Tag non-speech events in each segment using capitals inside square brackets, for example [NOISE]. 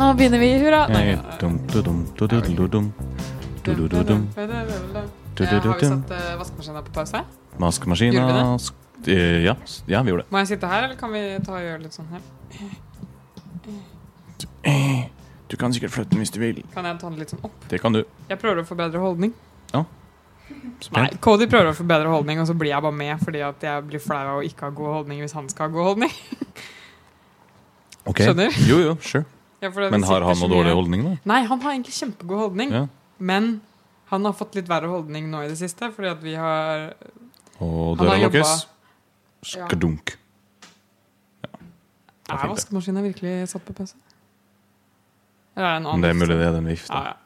Nå begynner vi. Hurra! Nei. Har vi satt eh, vaskemaskina på pause? Vaskemaskina sk- eh, ja, s- ja, vi gjorde det. Må jeg sitte her, eller kan vi ta og gjøre litt sånn her? Eh, Du kan sikkert flytte den hvis du vil. Kan jeg ta den litt sånn opp? Det kan du. Jeg prøver å få bedre holdning. Nei, Spent. Cody prøver å få bedre holdning, og så blir jeg bare med fordi at jeg blir flau av å ikke ha god holdning hvis han skal ha god holdning. Ok. Skjønner? Jo, jo, sure. Ja, for det Men har han noe dårlig holdning, da? Nei, han har egentlig kjempegod holdning. Ja. Men han har fått litt verre holdning nå i det siste, fordi at vi har Og døra lukkes. Skadunk. Er fint, det. vaskemaskinen virkelig satt på pause? Eller er det en annen det er mulig det er den vifta. Ja, ja.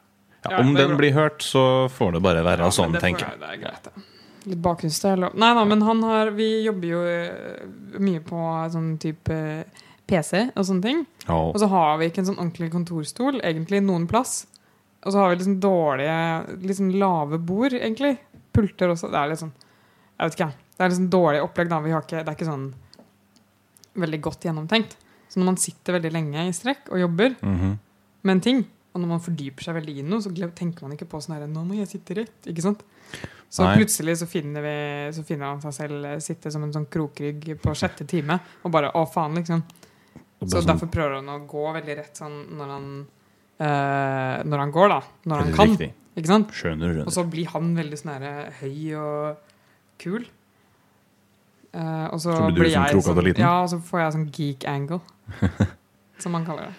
Ja, Ja, om det er den blir hørt, så får det bare være Ja, sånn, det tenker jeg. Det er greit, ja. Litt bakgrunnsstøy. Nei da, men han har Vi jobber jo eh, mye på sånn type PC og sånne ting. Oh. Og så har vi ikke en sånn ordentlig kontorstol, egentlig, noen plass. Og så har vi liksom dårlige, sånn lave bord, egentlig. Pulter også. Det er litt sånn Jeg vet ikke. Det er sånn dårlig opplegg, da. Vi har ikke, det er ikke sånn veldig godt gjennomtenkt. Så når man sitter veldig lenge i strekk og jobber Mhm. med en ting, og når man fordyper seg veldig i noe, så tenker man ikke på sånn her Nå må jeg sitte rett. Ikke sant? Så Nei. plutselig så finner, vi, så finner han seg selv eh, sitte som en sånn krokrygg på sjette time og bare Å, faen, liksom. Og Så sånn- derfor prøver han å gå veldig rett sånn når han eh, Når han går, da. Når han kan. riktig. Ikke sant? Skjønner, Og skjønner. så blir han veldig sånn herre høy og kul. Eh, og så, Så blir du blir sånn jeg sånn? Ja, og så får jeg sånn geek angle. [LAUGHS] som man kaller det.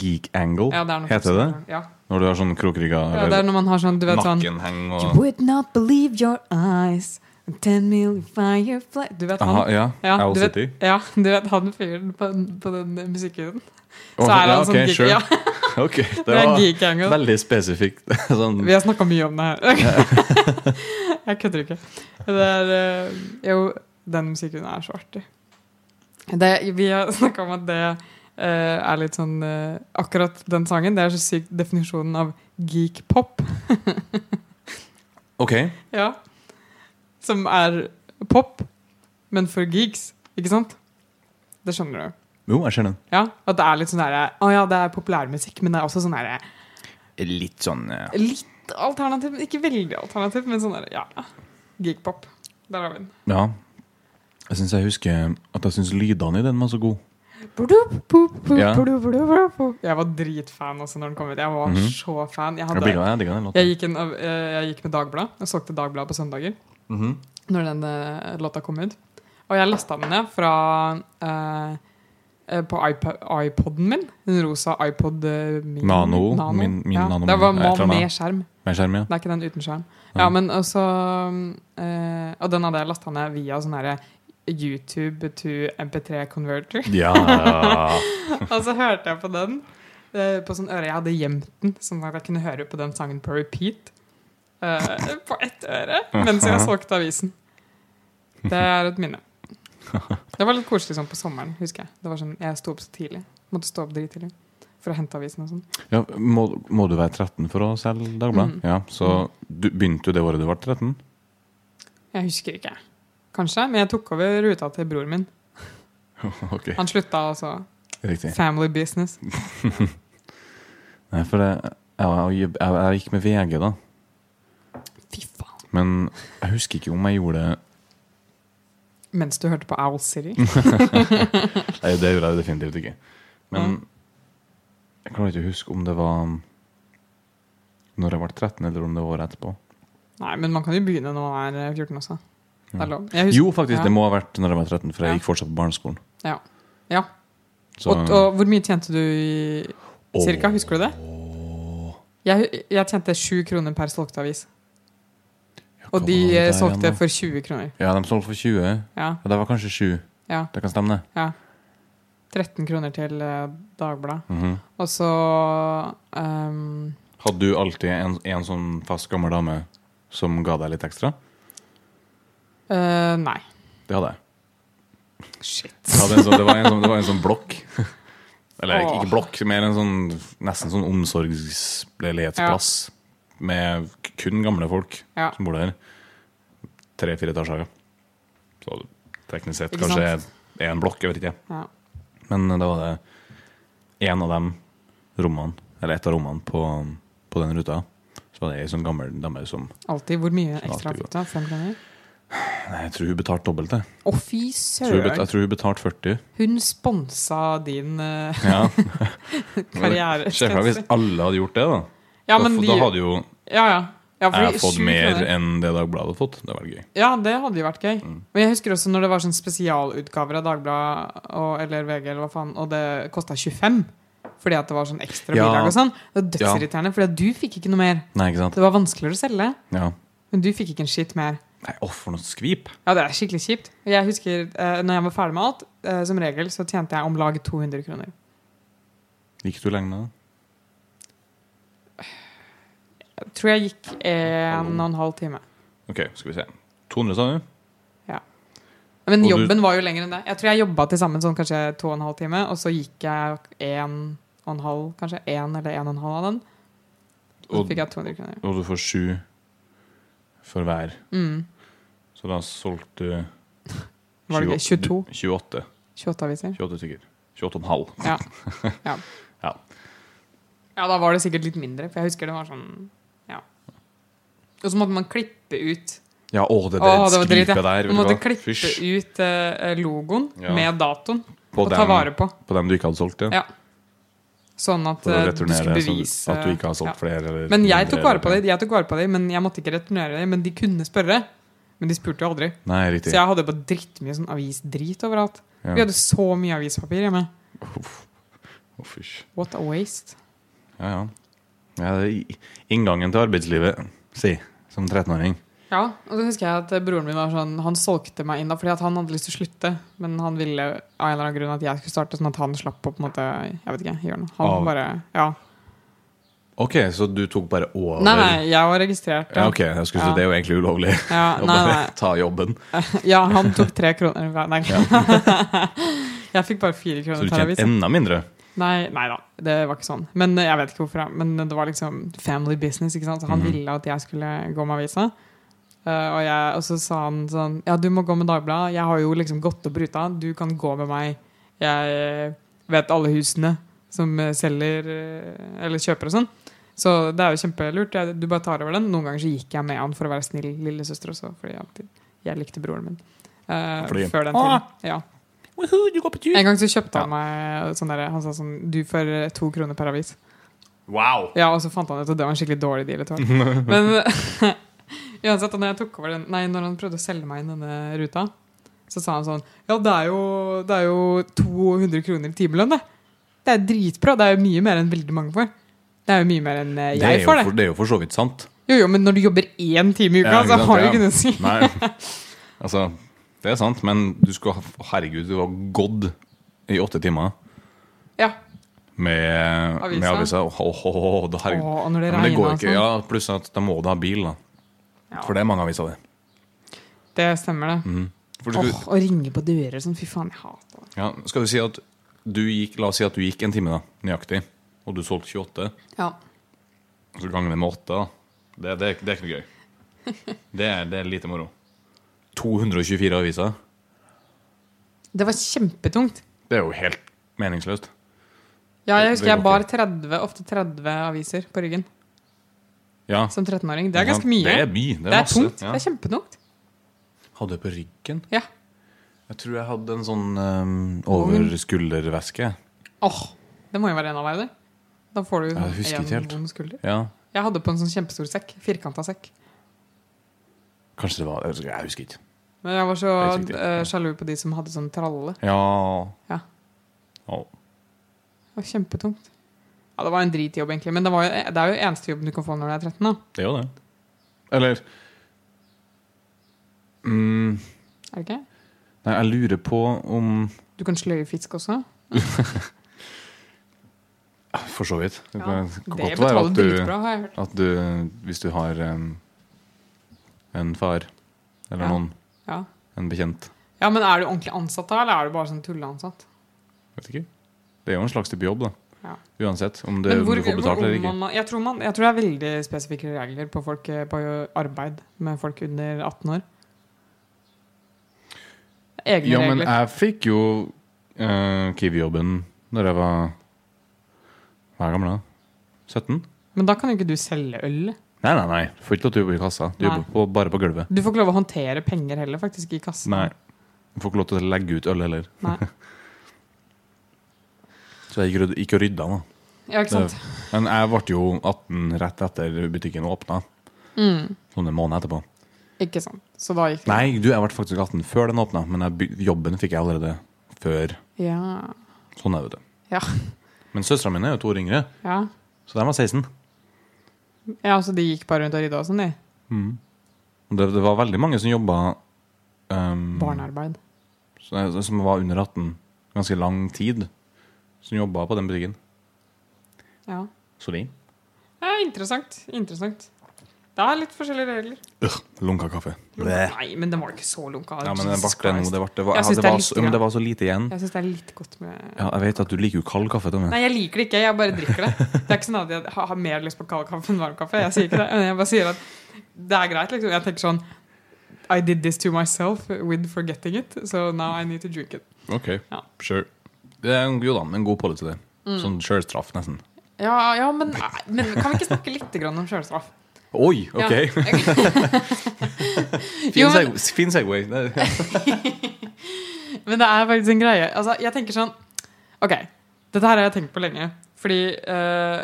Geek angle, Ja, det er heter det? Ja. Når du har sånn krokrygga ja, det er når man har sånn, du vet sånn You would not believe your eyes. Ten million firefly Du vet han? Aha, ja. Ja, Owl du vet- City. Ja, du vet han fyren på, på den musikken? Så er ja, han ok, sånn geek. sure. Ja, [LAUGHS] Ok, [LAUGHS] det det var geek veldig spesifikt. [LAUGHS] sånn, Vi har snakka mye om det her. jeg kødder ikke. Det er eh, Jo, den musikken er så artig. Det, vi har snakka om at det Uh, er litt sånn uh, Akkurat den sangen, det er så sykt definisjonen av geek pop. ok, Ja. Som er pop, men for geeks, ikke sant? Det skjønner du. jo, jeg skjønner. Ja, At det er litt sånn derre Å ja, det er populærmusikk, men det er også sånn derre Litt sånn ja. Litt alternativ, ikke veldig alternativ, men sånn derre Ja. Geekpop. Der har vi den. Ja. Jeg syns jeg husker at jeg syns lydene i den var så gode. Ja. Jeg var dritfan også når den kom ut. Jeg var Mhm. så fan. Jeg, hadde, jeg, gikk, en, eh, jeg gikk med Dagbladet. Jeg solgte Dagbladet på søndager Mhm. når den eh, låta kom ut. Og jeg lasta den ned fra eh, eh, på iPod, iPoden min. Den rosa iPod eh, min, Nano. Min- min ja. Nano Det var man med, med skjerm. Med skjerm, ja. Det er ikke den uten skjerm. Ja. Ja, men også eh, Og den hadde jeg lasta ned via sånn herre YouTube to MP3 converter. Ja. [LAUGHS] og så hørte jeg på den eh, på sånn øre. Jeg hadde gjemt den, sånn at jeg kunne høre på den sangen på repeat. Eh, på ett øre mens jeg solgte avisen. Det er et minne. Det var litt koselig sånn på sommeren, husker jeg. Det var sånn, Jeg sto opp så tidlig. Måtte stå opp drittidlig for å hente avisen og sånn. ja må, må du være 13 for å selge Dagbladet? Mm. Ja, så du, begynte du det året du ble 13? Jeg husker ikke. Kanskje, men jeg tok over ruta til bror min. [LAUGHS] Okay. Han slutta altså. riktig. Family business. [LAUGHS] Nei, for det, jeg, jeg, jeg, jeg gikk med VG, da. Men jeg husker ikke om jeg gjorde det Mens du hørte på Owl City. [LAUGHS] Nei, det gjorde jeg definitivt ikke. Men jeg klarer ikke å huske om det var når jeg ble 13, eller om det var året etterpå. Nei, men man kan jo begynne når man er 14 også. Det er lov. Husker- Jo, faktisk, ja. det må ha vært når jeg var 13, for jeg gikk fortsatt på barneskolen. Ja. ja. Og, og hvor mye tjente du i cirka? Husker du det? Jeg, jeg tjente sju kroner per solgte avis. Ja, Og de eh, der solgte igjen, for 20 kroner. Ja, de solgte for 20. Ja, Og det var kanskje 7. ja, Det kan stemme, det. ja. 13 kroner til Dagbladet. Mm -hmm. Og så um, Hadde du alltid en, en sånn fast gammel dame som ga deg litt ekstra? Uh, Nei. Det hadde jeg. Shit. hadde sånn, det, var en sånn, det var en sånn blokk. [LAUGHS] Eller ikke, ikke blokk, mer en sånn nesten sånn omsorgsleilighetsplass. Med kun gamle folk Ja. som bor der. Tre-fire etasjer. Så teknisk sett kanskje én blokk, jeg vet ikke. Ja. Men da var det én av dem rommene, eller et av rommene på, på den ruta, så var det ei sånn gammel dame som Alltid. Hvor mye ekstra fikk du? Fem ganger? Nei, jeg tror hun betalte dobbelt, det. Å, fy søren! Jeg tror hun betalte 40. Hun sponsa din uh, Ja. [LAUGHS] karriere. Deg hvis alle hadde gjort det, da. Ja, men da, de, da hadde jo ja, ja. Ja jeg fått mer kroner- enn det Dagbladet hadde fått. Det var gøy. Ja, det hadde jo vært gøy. Mm. Men jeg husker også når det var sånn spesialutgaver av Dagbladet og, eller VG, eller hva faen, og det kosta 25. Fordi at det var sånn ekstra Ja. bilag og sånn. Det var dødsirriterende, fordi at du fikk ikke noe mer. Nei, ikke sant? Det var vanskeligere å selge, Ja. men du fikk ikke en skitt mer. Nei, å, for noe skvip. Ja, det er skikkelig kjipt. Jeg husker eh, når jeg var ferdig med alt, eh, som regel så tjente jeg om lag 200 kroner. Gikk du lenge med Jeg tror jeg gikk en og en halv time. Ok, skal vi se. 200, sa du? Men Og du- jobben var jo lenger enn det. Jeg tror jeg jobba til sammen sånn kanskje to og en halv time, og så gikk jeg en og en halv, kanskje en eller en og en halv av den. Og så Og- fikk jeg 200 kroner. Og du får sju for hver. Mm. Så da solgte du [LAUGHS] Var det ikke 22? 28. 28 aviser? 28 stykker. 28,5. Ja. [LAUGHS] ja. Ja. Ja, da var det sikkert litt mindre, for jeg husker det var sånn Ja. Og så måtte man klippe ut Ja, å, det Å, det var dritt, skvipet der. Man måtte klippe Fysj. ut eh, logoen Ja. med datoen På og ta vare på. på den du ikke hadde solgt, ja. Ja. Sånn at å eh, du skulle bevise at du ikke har solgt flere. Eller Men jeg tok vare på dem, det, jeg tok vare på det, men jeg måtte ikke returnere det. Men de kunne spørre. Men de spurte jo aldri. Nei, riktig. Så jeg hadde bare drittmye sånn avisdrit overalt. Ja. Vi hadde så mye avispapir hjemme. Uff. Å. What a waste. Ja, ja. ja det inngangen til arbeidslivet, si, som 13-åring. Ja, og så husker jeg at broren min var sånn Han solgte meg inn da fordi at han hadde lyst til å slutte. Men han ville av en eller annen grunn at jeg skulle starte, sånn at han slapp å på en måte Jeg vet ikke, gjøre noe. Han Av- bare Ja. Ok, så du tok bare over Nei, nei, jeg var registrert. Ja, ok, jeg skulle si Ja. Det er jo egentlig ulovlig [LAUGHS] Ja, [LAUGHS] å nei, bare nei. ta jobben. [LAUGHS] Ja, han tok tre kroner hver. Nei. jeg fikk bare fire kroner. Så du tjente enda mindre. Nei, nei da, det var ikke sånn. Men eh, jeg vet ikke hvorfor. Men det var liksom family business. ikke sant? Så Han mm. ville at jeg skulle gå med avisa. Uh, og, jeg, og så sa han sånn Ja, du må gå med Dagbladet. Jeg har jo liksom gått opp ruta. Du kan gå med meg. Jeg eh, vet alle husene som selger eller kjøper og sånn. Så det er jo kjempelurt. Jeg, du bare tar over den. Noen ganger så gikk jeg med han for å være snill lillesøster også, fordi jeg, jeg likte broren min. Uh, Fordi- før den Ah! tiden. Ja. Woohoo, du går på tur! En gang så kjøpte han meg sånn derre. Han sa sånn Du får eh, to kroner per avis. Wow! Ja, og så fant han ut at det var en skikkelig dårlig deal. etter. [LAUGHS] Men [LAUGHS] uansett, når jeg tok over den Nei, når han prøvde å selge meg inn denne ruta, så sa han sånn Ja, det er jo, det er jo 200 kroner i timelønn, det. Det er dritbra. Det er jo mye mer enn veldig mange får. Det er jo mye mer enn jeg Det får, for, det. det er jo for så vidt sant. Jo, jo, men når du jobber én time i uka, Ja, så har du ikke noe å si. Nei, [LAUGHS] altså Det er sant, men du skulle Herregud, du har gått i åtte timer Ja. med Avisa. med avisa. Åh, åh, åh, da, herregud. Åh, og når det Ja, det regner og ikke. sånn. Ja, pluss at da må du ha bil, da. Ja. For det er mange aviser, det. Det stemmer, det. Mm. Du Åh, Å ringe på dører sånn, fy faen, jeg hater det. ja, skal vi si at du gikk La oss si at du gikk en time, da, nøyaktig, og du solgte 28. Ja. Så ganger det med åtte, da. Det, det, det er ikke noe gøy. [LAUGHS] Det er, det er lite moro. 224 aviser. Det var kjempetungt. Det er jo helt meningsløst. Ja, jeg husker jeg bar 30, ofte 30 aviser på ryggen Ja. som 13-åring. Det er ganske mye. Det er mye. Det er, Det er tungt. Ja. Det er kjempetungt. Hadde jeg på ryggen? Ja. Jeg tror jeg hadde en sånn um, overskulderveske. Åh, det må jo være en av deg, det. Da får du én vond skulder. Ja. Jeg hadde på en sånn kjempestor sekk. Firkanta sekk. Kanskje det var Jeg husker- ikke. Men jeg var så eh, sjalu på de som hadde sånn tralle. Ja. Ja. Oh. Det var kjempetungt. Ja, det var en dritjobb, egentlig. Men det, var jo, det er jo eneste jobben du kan få når du er 13. da Det er jo det. Eller mm, Er det ikke? Nei, jeg lurer på om Du kan sløye fisk også. For så vidt. Det Ja, kan, det kan godt være at du, at du Hvis du har um, en far eller Ja. noen, Ja. en bekjent ja, Men er du ordentlig ansatt da, eller er du bare sånn tulleansatt? Vet ikke. Det er jo en slags type jobb, da. Ja. Uansett om, det, hvor, om du får betalt eller ikke. man, jeg, tror man, jeg tror det er veldig spesifikke regler på, folk, eh, på arbeid med folk under 18 år. Egne Ja, men jeg fikk jo uh, Kiwi-jobben når jeg var Hva er gammel da? 17? Men da kan jo ikke du selge øl. Nei, nei, nei. Du får ikke lov til å jobbe i kassa. Du Nei. jobber på, bare på gulvet. Du får ikke lov å håndtere penger heller, faktisk, i kassen. Nei. Du får ikke lov til å legge ut øl heller. Nei. [LAUGHS] Så jeg gikk, ryd- gikk og rydda, da. Ja, ikke sant? Men jeg ble jo 18 rett etter butikken åpna. Mm. Sånn en måned etterpå. Ikke sant. Så da gikk det. Nei, du, jeg ble faktisk 18 før den åpna, men jeg, by- jobben fikk jeg allerede før. Ja. Sånn er det. vet du. Ja. Men søstera mine er jo to år yngre, ja. så de var 16. Ja, så de gikk bare rundt og rydda og sånn, de. Mm. Det, det var veldig mange som jobba um, Barnearbeid. som som var under 18 ganske lang tid, som jobba på den butikken. Ja. Så ja. Interessant. Interessant. Det er litt forskjellige regler. øh, Lunka kaffe. Nei, men den var ikke så lunka. Ja, men det Jesus ble det Det, ble, det, var, ja, det, det var så, men det var så lite igjen. Jeg syns det er litt godt med Ja, jeg vet at du liker jo kald kaffe. Tommy. Nei, jeg liker det ikke. Jeg bare drikker det. Det er ikke sånn at jeg har mer lyst på kald kaffe enn varm kaffe. Jeg sier ikke det. Men jeg bare sier at det er greit. Liksom. Jeg tenker sånn I did this to myself with forgetting it, so now I need to drink it. Ok, Ja. sure. Det er en, jo da, en god policy, det. Mm. Sånn sjølstraff, nesten. Ja, ja men, men kan vi ikke snakke litt grann om sjølstraff? Oi, ok! [LAUGHS] Fin, seg, fin segway. Det. [LAUGHS] Men det er faktisk en greie. Altså, jeg tenker sånn Ok, dette her har jeg tenkt på lenge. Fordi eh,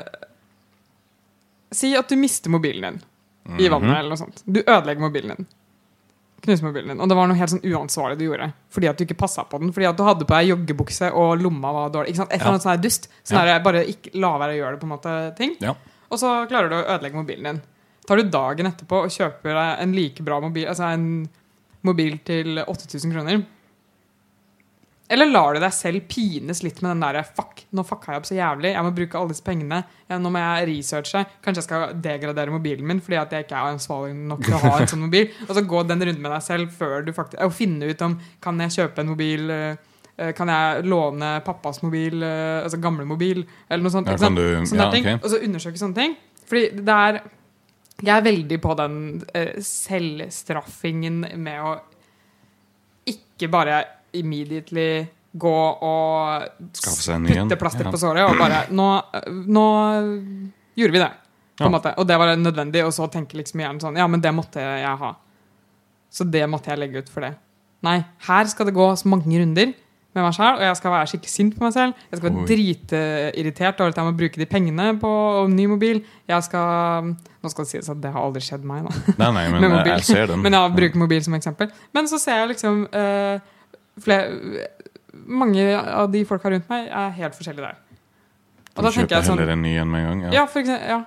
Si at du mister mobilen din i Mhm. vannet. eller noe sånt Du ødelegger mobilen din. Knuser mobilen din. Og det var noe helt sånn uansvarlig du gjorde. Fordi at du ikke passa på den. Fordi at du hadde på deg joggebukse, og lomma var dårlig. Ikke sant? Et eller annet her dust. Sånn Ja. bare ikke la være å gjøre det, på en måte, ting. Ja. Og så klarer du å ødelegge mobilen din. Tar du dagen etterpå og kjøper deg en like bra mobil, altså en mobil til 8000 kroner? Eller lar du deg selv pines litt med den derre Fuck, nå fucka jeg opp så jævlig. Jeg må bruke alle disse pengene. Nå må jeg researche. Kanskje jeg skal degradere mobilen min fordi at jeg ikke er ansvarlig nok til å ha en sånn mobil. [LAUGHS] Og så gå den runden med deg selv før du faktisk Og finne ut om Kan jeg kjøpe en mobil eh, eh, Kan jeg låne pappas mobil, eh, altså gamle mobil, eller noe sånt. Ja, du- ja, ting. ok. Og så undersøke sånne ting. Fordi det er Jeg er veldig på den uh, selvstraffingen med å ikke bare immediately gå og putte plaster Ja. på såret og bare nå, nå gjorde vi det. På en Ja. måte. Og det var nødvendig. Og så tenke liksom igjen sånn Ja, men det måtte jeg ha. Så det måtte jeg legge ut for det. Nei, her skal det gå så mange runder med meg selv, og jeg skal være skikkelig sint på meg selv. Jeg skal være dritirritert over at jeg må bruke de pengene på ny mobil. Jeg skal Nå skal det sies at det har aldri skjedd meg, da. Nei, nei, men [LAUGHS] jeg, ser den. Men jeg bruker mobil som eksempel. Men så ser jeg liksom uh, flere, Mange av de folka rundt meg er helt forskjellige der. Og Du da kjøper jeg sånn heller en ny enn med en gang. Ja, for eksempel. Ja.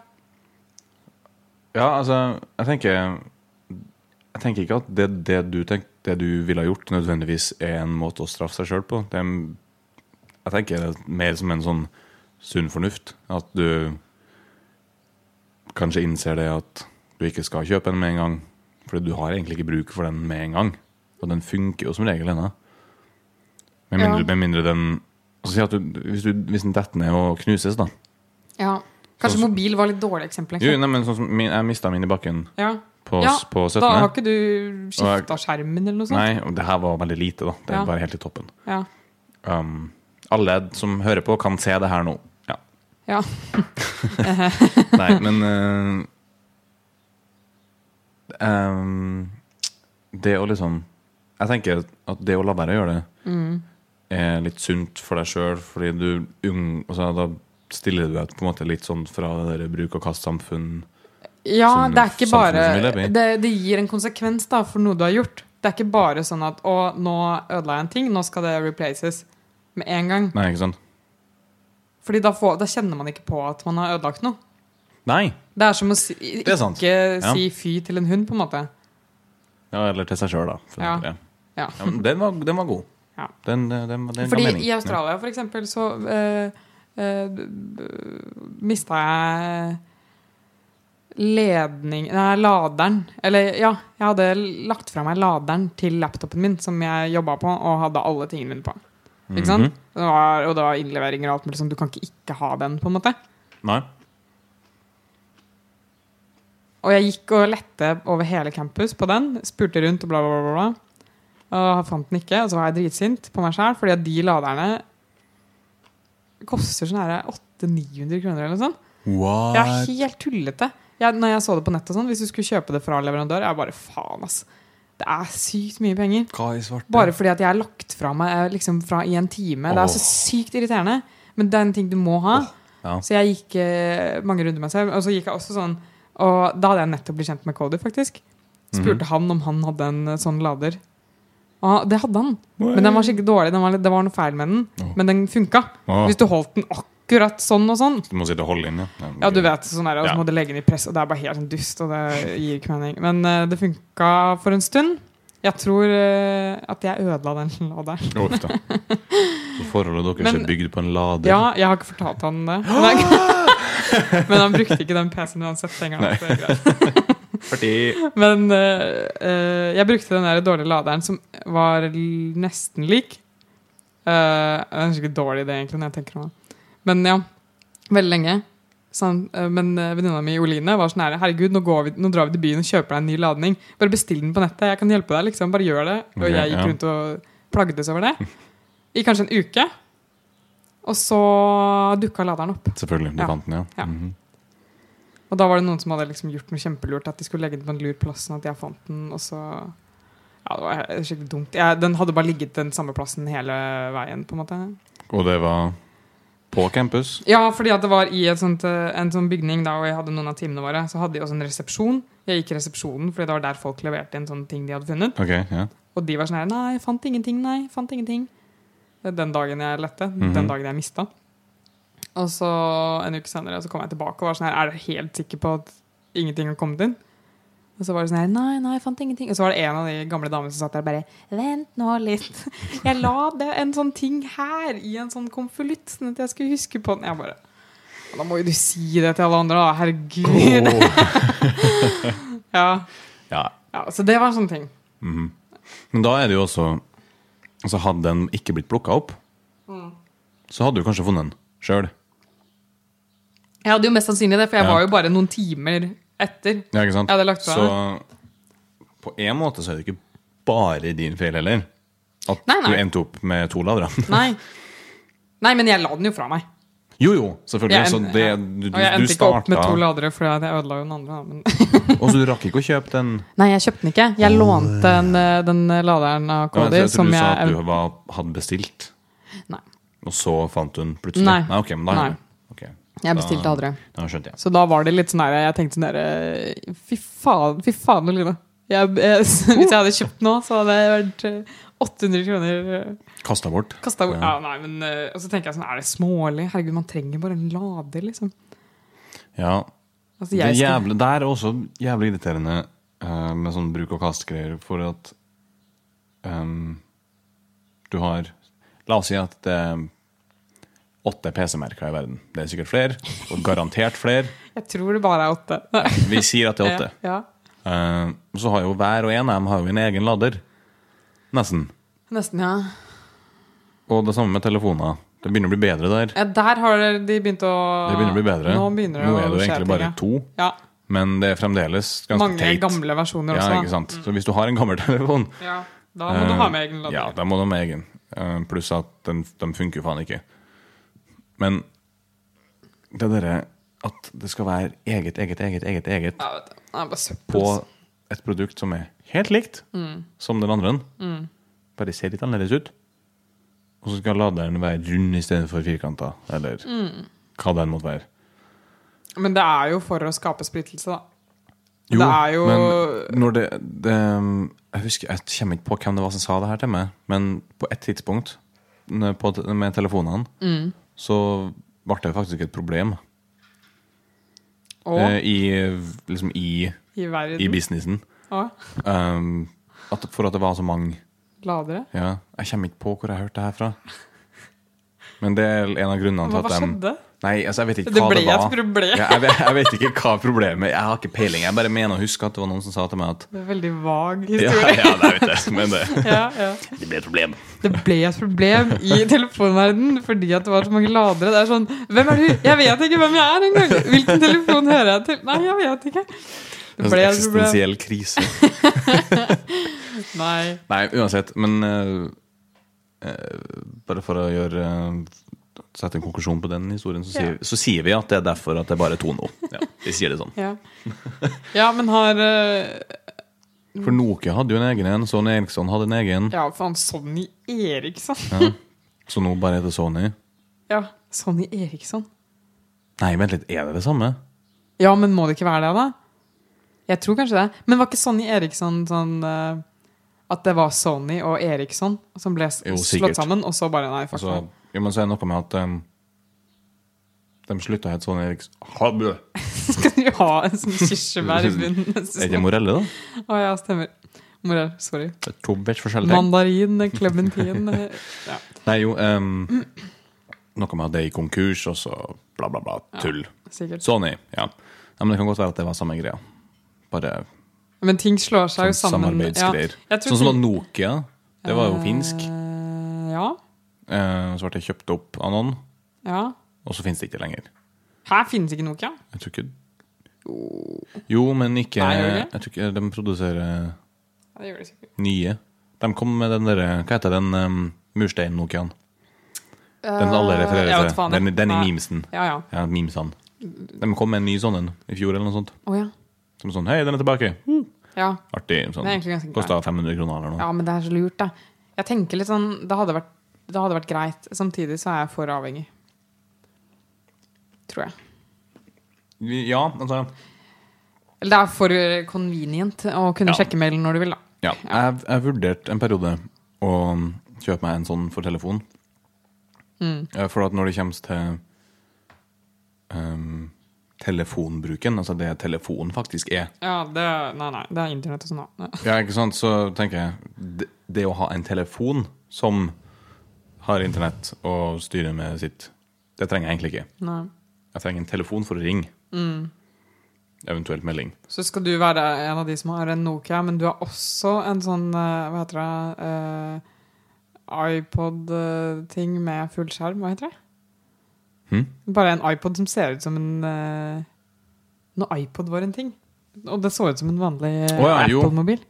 Ja, altså, jeg tenker Jeg tenker ikke at det, det, du tenk, det du ville ha gjort, nødvendigvis er en måte å straffe seg sjøl på. Det er, jeg tenker det er mer som en sånn sunn fornuft. At du kanskje innser det at du ikke skal kjøpe den med en gang. Fordi du har egentlig ikke bruk for den med en gang. Og den funker jo som regel ennå. Med mindre, Ja. med mindre den altså, du, hvis, du, hvis den detter ned og knuses, da. ja. Kanskje så, mobil var litt dårlig eksempel. Jo, nei, men sånn som min, jeg mista min i bakken Ja. På, Ja, på 17. Da har ikke du skifta skjermen eller noe sånt? Nei, og det her var veldig lite, da. Det Ja. var helt i toppen. Ja. Um, alle som hører på, kan se det her nå. Ja. ja. [LAUGHS] Nei, men uh, um, Det å liksom Jeg tenker at det å la være å gjøre det, Mm. er litt sunt for deg sjøl, fordi du ung, altså, Da stiller du deg på en måte litt sånn fra det der bruk og kast-samfunn. Ja, Som det er ikke bare det, det gir en konsekvens da for noe du har gjort. Det er ikke bare sånn at 'Å, nå ødela jeg en ting, nå skal det replaces'. Med en gang. Nei, ikke sant? Fordi da, får, da kjenner man ikke på at man har ødelagt noe. Nei! Det er som å si, ikke Ja. si fy til en hund, på en måte. Ja, eller til seg sjøl, da. Ja. ja. Ja. Den, var, den var god. Ja. Den, den, den, Fordi i Australia, for eksempel, så uh, mista jeg ledning Nei, laderen. Eller ja, jeg hadde lagt fra meg laderen til laptopen min, som jeg jobba på, og hadde alle tingene mine på. Ikke sant? Mhm. Det var, og det var innleveringer og alt mulig sånn. Du kan ikke ikke ha den, på en måte. Nei. Og jeg gikk og lette over hele campus på den. Spurte rundt og bla, bla, bla. bla. Og fant den ikke. Og så var jeg dritsint på meg sjæl, fordi at de laderne koster sånn her 800-900 kroner eller noe sånt. What? Jeg er helt tullete. Jeg, når jeg så det på nettet sånn, hvis du skulle kjøpe det fra leverandør, jeg bare faen, ass. Det er sykt mye penger. I svarte? Bare fordi at jeg har lagt fra meg eh, liksom fra i en time. Det er så sykt irriterende. Men det er en ting du må ha. Ja. Så jeg gikk eh, mange runder med meg selv. Og så gikk jeg også sånn Og da hadde jeg nettopp blitt kjent med Cody, faktisk. Spurte han om han hadde en eh, sånn lader. Og det hadde han. Men den var skikkelig dårlig. Den var, litt- det var noe feil med den. Oh. Men den funka. Hvis du holdt den akkurat sånn og sånn. Du må sitte og holde inn, ja. Ja, du vet, sånn er det, og så må du legge den i press, og det er bare helt sånn dust, og det gir ikke mening. Men uh, det funka for en stund. Jeg tror uh, at jeg ødela den laderen. Da. Så forholdet deres Men- er bygd på en lader. Ja, jeg har ikke fortalt han det. Men, han [LAUGHS] brukte ikke den PC-en uansett. Den gangen, det [LAUGHS] Men uh, uh, jeg brukte den der dårlige laderen som var nesten lik. Uh, det er skikkelig dårlig idé, egentlig, når jeg tenker meg om. Men ja, veldig lenge. Sånn, eh, men uh, venninna mi Oline var sånn her Herregud, nå, går vi, nå drar vi til byen og kjøper deg en ny ladning. Bare bestill den på nettet. Jeg kan hjelpe deg. liksom, Bare gjør det. Og jeg gikk rundt og plagdes over det. I kanskje en uke. Og så dukka laderen opp. Selvfølgelig, du Ja. fant den, ja. Ja. Mhm. Og da var det noen som hadde liksom gjort noe kjempelurt. At de skulle legge den på en lur plass, sånn at jeg fant den. Og så Ja, det var skikkelig dumt. Jeg, den hadde bare ligget den samme plassen hele veien, på en måte. Og det var på campus? Ja, fordi det var i sånt, eh, en sånn bygning da, og jeg hadde noen av timene våre, så hadde de også en resepsjon. Jeg gikk i resepsjonen, fordi det var der folk leverte inn sånne ting de hadde funnet. Ok, ja. Og de var sånn her Nei, fant ingenting, nei, fant ingenting. Den dagen jeg lette. Mhm. Den dagen jeg mista. Og så en uke senere så kom jeg tilbake og var sånn her Er dere helt sikre på at ingenting har kommet inn? Og så var det sånn her Nei, nei, jeg fant ingenting. Og så var det en av de gamle damene som satt der og bare Vent nå litt. Jeg la det en sånn ting her i en sånn konvolutt, sånn at jeg skulle huske på den. Jeg bare Da må jo du si det til alle andre, da. Herregud. [LAUGHS] Ja. Ja. ja. Så det var en sånn ting. mhm. Men da er det jo også Altså Hadde den ikke blitt plukka opp, Mm. så hadde du kanskje funnet den sjøl. Jeg hadde jo mest sannsynlig det, for jeg Ja. var jo bare noen timer etter. Ja, ikke sant? Jeg hadde lagt fra Så på en måte så er det ikke bare din feil heller. At Nei, nei. du endte opp med to ladere. [LAUGHS] Nei. Nei, men jeg la den jo fra meg. Jo, jo, selvfølgelig. Jeg så det, ja. du, du, Og jeg du endte ikke opp med to ladere, for jeg ødela jo den andre. da, Men [LAUGHS] Og så du rakk ikke å kjøpe den Nei, jeg kjøpte den ikke. Jeg lånte den, eh, den laderen av Ja, Cody jeg, som trodde du sa jeg at du var, hadde bestilt, Nei. og så fant du den plutselig? Nei. ok, men da, Nei. Jeg bestilte aldri. da skjønte jeg. Så da var det litt sånn der Jeg tenkte sånn der eh, Fy faen, fy faen, Oline. Jeg, jeg, [LAUGHS] hvis jeg hadde kjøpt nå, så hadde det vært eh, 800 kroner Kasta bort. Kastet bort. Ja. Ja, nei, men eh, Og så tenker jeg sånn Er det smålig? Herregud, man trenger bare en lader, liksom. Ja, Altså, det, jeg jævlig, det er også jævlig irriterende uh, med sånn bruk og kast-greier, for at um, du har La oss si at det er åtte PC-merker i verden. Det er sikkert flere, og garantert flere. [LAUGHS] jeg tror det bare er åtte. Vi sier at det er åtte. [LAUGHS] Ja, Eh, så har jo hver og en av dem har jo en egen lader. Nesten. Nesten, ja. Og det samme med telefoner. Det begynner å bli bedre der. ja. Der har de begynt å Det begynner å bli bedre. Nå begynner det Nå er det jo egentlig bare to, Ja. men det er fremdeles ganske Mange teit. gamle versjoner Ja, ikke sant? Så hvis du har en gammel [LAUGHS] telefon, Ja, da må du Eh, ha med egen lader. Ja, da må du ha egen. Uh, Pluss at den, de funker faen ikke. Men det derre at det skal være eget, eget, eget, eget, eget på et produkt som er helt likt Mm. som den andre, bare ser litt annerledes ut, og så skal laderen være rund i stedet for firkanta, eller Mm. hva den måtte være. Men det er jo for å skape splittelse, da. Jo, det er jo men når det, det Jeg husker, jeg kommer ikke på hvem det var som sa det her til meg, men på et tidspunkt med telefonene Mm. Så ble det faktisk et problem Og eh, i, liksom i, i verden. i businessen. Um, at, for at det var så mange ladere. ja, Jeg kommer ikke på hvor jeg hørte det her fra. Men det er en av grunnene til Hva, hva at de skjedde? Nei, altså, jeg vet ikke Det ble det var. et problem. Ja, jeg, vet, jeg vet ikke hva problemet Jeg har ikke peiling. Jeg bare mener å huske at det var noen som sa til meg at Det er veldig vag historie. [LAUGHS] ja det vet jeg, men det, [LAUGHS] Ja, ja. det ble et problem. Det ble et problem i telefonverden fordi at det var så mange ladere. Det er sånn Hvem er du? Jeg vet ikke hvem jeg er engang! Hvilken telefon hører jeg til? Nei, jeg vet ikke. Det ble et problem. eksistensiell krise. [LAUGHS] Nei. Nei, uansett. Men uh, uh, bare for å gjøre eh, sette en konklusjon på den historien, så sier, så sier vi at det er derfor at det er bare to nå. Ja, vi sier det sånn. Ja, [LAUGHS] ja men har uh, For Nokia hadde jo en egen en, Sony Eriksson hadde en egen. Ja, faen, Sonny Eriksson. Ja. Så nå bare heter Sony. Ja, Sonny Eriksson. Nei, vent litt, er det det samme? Ja, men må det ikke være det, da? Jeg tror kanskje det. Men var ikke Sonny Eriksson sånn uh, At det var Sony og Eriksson som ble Jo, slått sammen, og så bare nei, fuck Altså. Jo, men så er det noe med at um, de slutta å hete Sony Eriksson Habø. [LAUGHS] Skal du ha en sånn kirsebær i bunnen? [LAUGHS] Er det Morelle, da? Å ja, stemmer. Morell, sorry. Det er to vidt forskjellige ting. Mandarin, klementin [LAUGHS] ja. Nei, jo um, Noe med at det er i konkurs, og så bla, bla, bla. Tull. Sikkert. Sony, ja. ja. Men det kan godt være at det var samme greia. Bare Men ting slår seg jo sånn sammen. samarbeidsgreier. Ja, sånn som at Nokia. Det var jo finsk. Eh, ja. Eh, så ble det kjøpt opp av noen, ja. og så finnes det ikke lenger. Her finnes ikke Nokia. Jeg tror ikke Jo, men ikke Nei? Jeg tror ikke de produserer Ja, det gjør det sikkert. nye. De kom med den derre Hva heter den um, murstein-Nokiaen? Den alle Eh, refererer til. Den, den i memesen. Ja, ja. Ja, memesene. De kom med en ny sånn en i fjor, eller noe sånt. Oh, ja. Som sånn Hei, den er tilbake! ja. Artig. Sånn. Kosta 500 kroner eller noe. Ja, men det er så lurt, da. Jeg tenker litt sånn Det hadde vært, det hadde vært greit. Samtidig så er jeg for avhengig. Tror jeg. Ja, altså Eller det er for convenient å kunne Ja. sjekke mailen når du vil, da. Ja, jeg, jeg vurderte en periode å kjøpe meg en sånn for telefon. Mm. Eh, For at når det kommer til ehm, telefonbruken, altså det telefon faktisk er, Ja, det Nei, nei. Det er internett og sånn, da. ja, ikke sant, så tenker jeg det, det å ha en telefon som har internett og styrer med sitt, det trenger jeg egentlig ikke. Nei. Jeg trenger en telefon for å ringe. Mm. Eventuelt melding. Så skal du være en av de som har en Nokia, men du har også en sånn eh, Hva heter det uh, iPod-ting med fullskjerm. Hva heter det? Hmm? Bare en iPod som ser ut som en uh, Når iPod var en ting. Og det så ut som en vanlig oh, ja. Apple-mobil.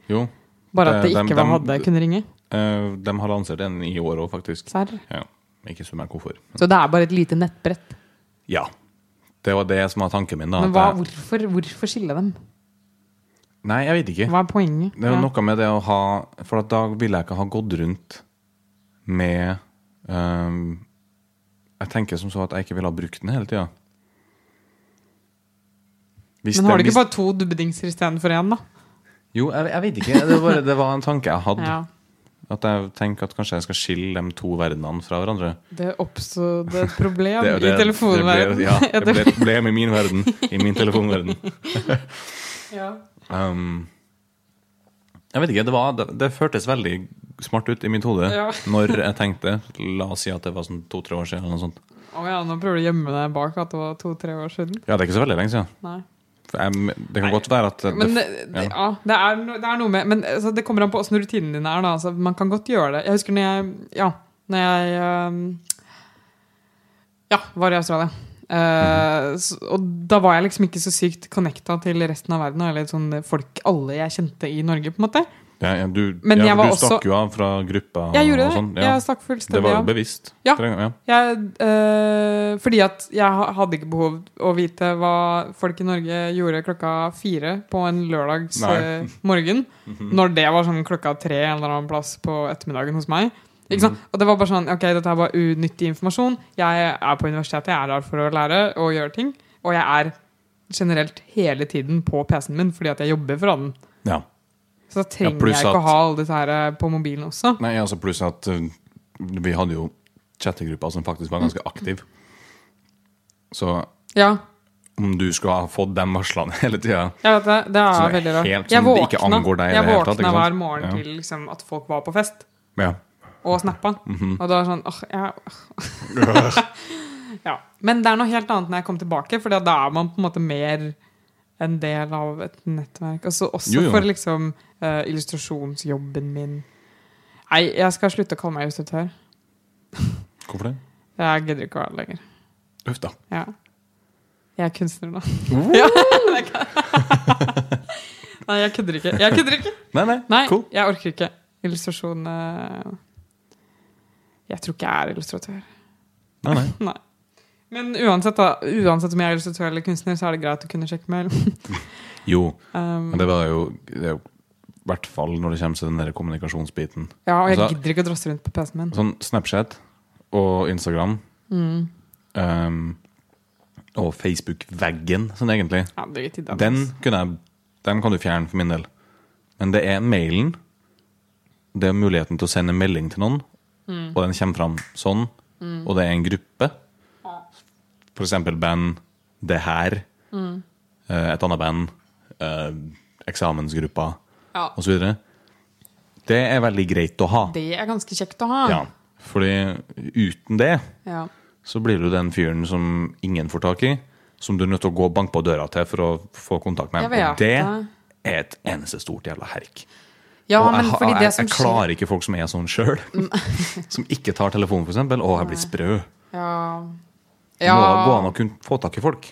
Bare at det Det- ikke de, var hadde kunne ringe. Eh, de har lansert en i år òg, faktisk. Serr. Ja, ikke spør meg hvorfor. Så det er bare et lite nettbrett. Ja. Det var det som var tanken min. da Men hva, jeg- hvorfor, hvorfor skille dem? Nei, jeg vet ikke. Hva er poenget? Det er Ja. noe med det å ha For da ville jeg ikke ha gått rundt med um, Jeg tenker som så at jeg ikke ville ha brukt den hele tida. Men har du ikke bare to dubbedingser istedenfor én, da? Jo, jeg, jeg vet ikke. Det var, det var en tanke jeg hadde. Ja. At jeg tenker at kanskje jeg skal skille de to verdenene fra hverandre. Det oppstod et problem [LAUGHS] Det, det, i telefonverdenen. [LAUGHS] Ja, det ble et problem i min verden. I min telefonverden. [LAUGHS] Ja. Um, jeg vet ikke, det, var, det, det føltes veldig smart ut i mitt hode Ja. når jeg tenkte La oss si at det var sånn to-tre år siden. Eller noe sånt. Å ja, nå prøver du å gjemme deg bak at det var to-tre år siden. Ja, det er ikke så veldig lenge siden. Nei. Det kan godt være at det, det, det, ja, det, er, det er noe med Men altså, det kommer an på åssen rutinene dine er. Da. Altså, man kan godt gjøre det. Jeg husker når jeg Ja, når jeg um, Ja, var i Australia. Eh, så, og da var jeg liksom ikke så sykt connecta til resten av verden. Eller sånn folk alle jeg kjente i Norge, på en måte. Ja, ja, du, Men jeg ja, var du også- stakk jo av fra gruppa Jeg gjorde det. sånn. Ja. Jeg stakk Det var jo bevisst. Ja. Jeg, øh, fordi at jeg hadde ikke behov å vite hva folk i Norge gjorde klokka fire på en lørdags Nei. eh, morgen. Når det var sånn klokka tre en eller annen plass på ettermiddagen hos meg. Sant? Og det var bare sånn Ok, dette er bare unyttig informasjon. Jeg er på universitetet, jeg er der for å lære og gjøre ting. Og jeg er generelt hele tiden på PC-en min fordi at jeg jobber fra den. ja. Så da trenger ja, jeg ikke å ha alle disse her eh, på mobilen også. Nei, altså pluss at uh, vi hadde jo chattegruppa som faktisk var ganske aktiv. Så Ja, om du skulle ha fått de varslene [LAUGHS] hele tida ja, det. Det er veldig rart. helt- Jeg våkna, det ikke angår deg jeg tatt, våkna ikke hver morgen Ja. til liksom, at folk var på fest, Ja. og snappa. Mhm. Og da var sånn åh, jeg, [LAUGHS] [LAUGHS] ja. Men det er noe helt annet når jeg kom tilbake, for da er man på en måte mer en del av et nettverk. Også, også Jo, jo. for liksom uh, illustrasjonsjobben min. Nei, jeg skal slutte å kalle meg illustratør. [LAUGHS] Hvorfor det? Jeg gidder ikke å være det lenger. Uff da. Ja. Jeg er kunstner nå. Uh. [LAUGHS] Ja, [LAUGHS] Nei, jeg kødder ikke. Jeg kødder ikke. Nei, nei, Nei, cool. jeg orker ikke. Illustrasjon uh... Jeg tror ikke jeg er illustratør. Nei, nei. Nei. Men uansett, da, uansett om jeg er illustratør eller kunstner, så er det greit å kunne sjekke mail. [LAUGHS] Jo, [LAUGHS] Um, men det var jo det er jo i hvert fall når det kommer til den der kommunikasjonsbiten. ja, og jeg Altså- gidder ikke å drasse rundt på PC-en min. Sånn Snapchat og Instagram Mm. um, og Facebook-veggen, sånn egentlig. Ja, Den, jeg, den kan du fjerne for min del. Men det er mailen. Det er muligheten til å sende melding til noen, Mm. og den kommer fram sånn. Og det er en gruppe. For eksempel band Det Her. Mm. Et annet band. eh, eksamensgruppa Ja, osv. Det er veldig greit å ha. det er ganske kjekt å ha. Ja, fordi uten det Ja. så blir du den fyren som ingen får tak i, som du er nødt til å gå og banke på døra til for å få kontakt med. Jeg Og det er et eneste stort jævla herk. Ja, og men jeg, jeg, det som jeg klarer ikke folk som er sånn sjøl. [LAUGHS] som ikke tar telefonen, f.eks. Å, jeg blir sprø. Ja. Det må da gå an å kunne få tak i folk.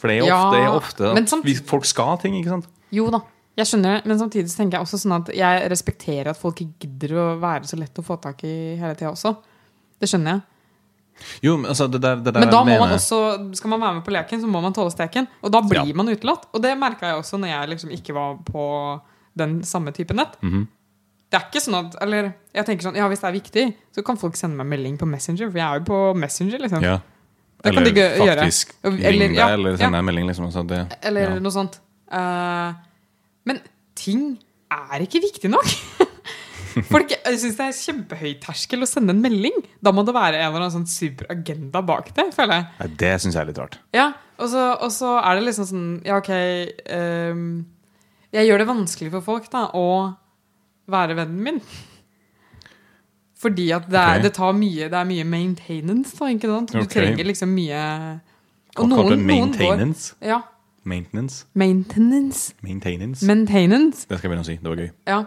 For det er Ja, ofte, det er ofte at samt- vi, folk skal ting, ikke sant? Jo da, jeg skjønner det, men samtidig tenker jeg også sånn at jeg respekterer at folk ikke gidder å være så lett å få tak i hele tida også. Det skjønner jeg. Jo, men altså, det der, det der Men da må må man også, skal man være med på leken, så må man tåle steken. Og da blir Ja. man utelatt. Og det merka jeg også når jeg liksom ikke var på den samme type nett. Mhm. Det er ikke sånn at Eller jeg tenker sånn, ja, hvis det er viktig, så kan folk sende meg melding på Messenger, for jeg er jo på Messenger, liksom. ja. Eller gjøre. faktisk Eller- ring deg, ja, eller send deg en melding. Liksom, altså, det, Eller ja. noe sånt. Uh, men ting er ikke viktig nok. [LAUGHS] Folk syns det er kjempehøy terskel å sende en melding. Da må det være en eller annen sånn superagenda bak det. føler jeg. Nei, det syns jeg er litt rart. Ja, så, og så er det liksom sånn Ja, OK um, Jeg gjør det vanskelig for folk da å være vennen min. Fordi at det, er, det tar mye Det er mye maintenance, da. ikke sant? Du okay. trenger liksom mye Hva noen, maintenance? Noen Går, ja. Maintenance? Maintenance. Maintenance? Maintenance. det skal jeg begynne å si. Det var gøy. Ja.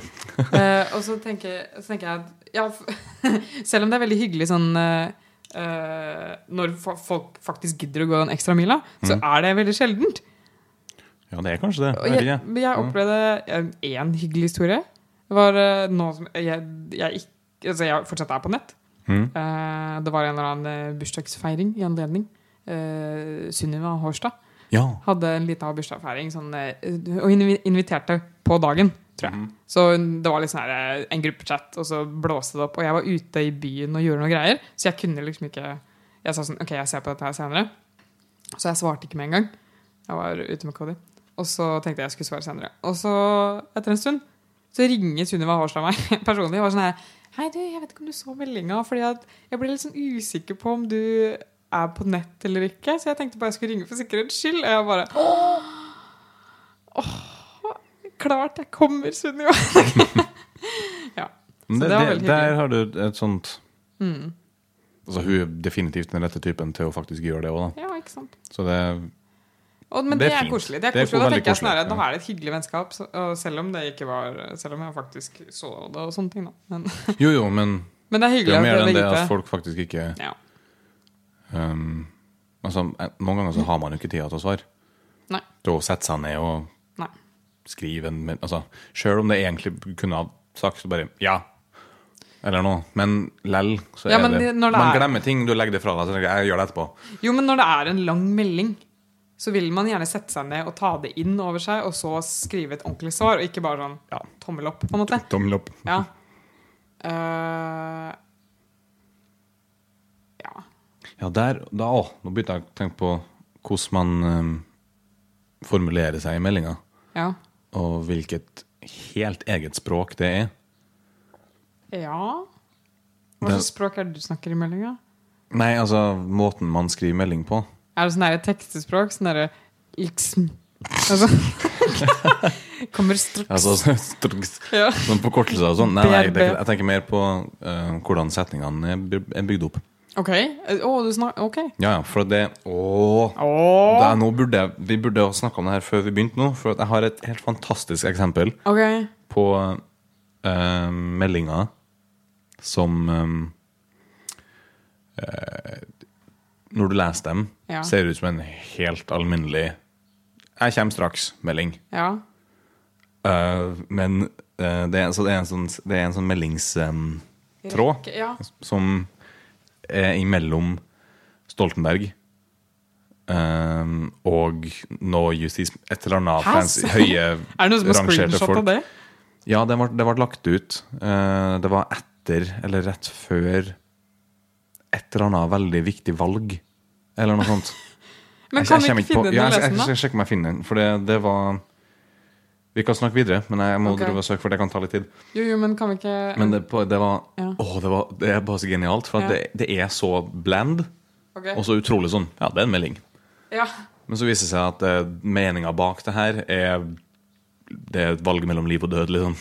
[LAUGHS] Eh, og så tenker, så tenker jeg at ja, [LAUGHS] Selv om det er veldig hyggelig sånn eh, Når folk faktisk gidder å gå den ekstra mila, så Mm. er det veldig sjeldent. Ja, det er kanskje det. Og Jeg jeg, jeg opplevde én hyggelig historie. Det var uh, noe som jeg, jeg, ikke, altså jeg fortsatt er på nett. Mm. Eh, det var en eller annen eh, bursdagsfeiring i anledning. Uh, Sunniva Hårstad Ja. hadde en liten bursdagsfeiring sånn, eh, og invi- inviterte på dagen, tror jeg. Mm. Så det var liksom her, eh, en gruppechat, og så blåste det opp. Og jeg var ute i byen og gjorde noe greier, så jeg kunne liksom ikke Jeg sa sånn OK, jeg ser på dette her senere. Så jeg svarte ikke med en gang. Jeg var ute med Cody. Og så tenkte jeg jeg skulle svare senere. Og så, etter en stund, så ringer Sunniva Hårstad meg [LAUGHS] personlig og var sånn her Hei, du, jeg vet ikke om du så meldinga, fordi jeg ble litt sånn usikker på om du er på nett eller ikke, så jeg tenkte bare jeg skulle ringe for sikkerhets skyld. Og jeg bare Åh, klart jeg kommer, Sunniva! [LAUGHS] ja. Så det, det var veldig hyggelig. der har du et sånt Mm. Altså, hun er definitivt den rette typen til å faktisk gjøre det òg, da. ja, ikke sant. Så det Og, men Det det er er, koselig. Det er koselig, da tenker jeg snarere koselig, Da er det et hyggelig vennskap, så, selv om det ikke var Selv om jeg faktisk så det og sånne ting, da. Men, Jo, jo, men [LAUGHS] men det er det er mer enn det, det at folk faktisk ikke Ja. um, Altså, Noen ganger så har man jo ikke tida til å svare. Nei. Til å sette seg ned og Nei. skrive en altså, Sjøl om det egentlig kunne ha sagt bare ja. Eller noe. Men lell, så Ja, er men det det Man er- glemmer ting, du legger det fra deg. Så jeg, jeg gjør det etterpå. Jo, men når det er en lang melding, så vil man gjerne sette seg ned og ta det inn over seg, og så skrive et ordentlig svar, og ikke bare sånn Ja. tommel opp, på en måte. Tommel opp. Ja. Uh, ja. Ja, der, da, å, nå begynte jeg å tenke på hvordan man um, formulerer seg i meldinga. Ja. Og hvilket helt eget språk det er. Ja Hva slags språk er det du snakker i meldinga? Nei, altså måten man skriver melding på. Er det sånn der tekstespråk? Sånn derre liksom altså. [LAUGHS] Kommer straks Altså straks- ja. sånn forkortelser og sånn. Nei, nei, det, er jeg tenker mer på uh, hvordan setningene er bygd opp. OK. Oh, du snakker OK. Ja, ja, for det Åh, Oh. burde, Vi burde ha snakka om det her før vi begynte nå, for jeg har et helt fantastisk eksempel okay. på uh, meldinger som um, eh, Når du leser dem, Ja. ser ut som en helt alminnelig 'Jeg kommer straks'-melding. Ja. Uh, men uh, det, er, så det, er en sånn, det en sånn meldingstråd Rekke- Ja. som er imellom Stoltenberg um, og nå justis... Et eller annet fancy, høye [LAUGHS] Er det noen som har rangerte folk. av det? Ja, det ble, lagt ut. Uh, det var etter, eller rett før, et eller annet veldig viktig valg. Eller noe sånt. [LAUGHS] Men Jeg- kan jeg vi ikke finne den ja, lesen jeg, jeg, skal sjekke jeg, sjekker om jeg finner den, for det, det var Vi kan snakke videre, men jeg må okay. søke, for det kan ta litt tid. Jo, jo, men kan vi ikke Men det, det var Ja. Åh, det, var, det er bare så genialt, for Ja. det, det er så bland, okay. og så utrolig sånn Ja, det er en melding. Ja. Men så viser det seg at eh, meninga bak det her er Det er et valg mellom liv og død, liksom.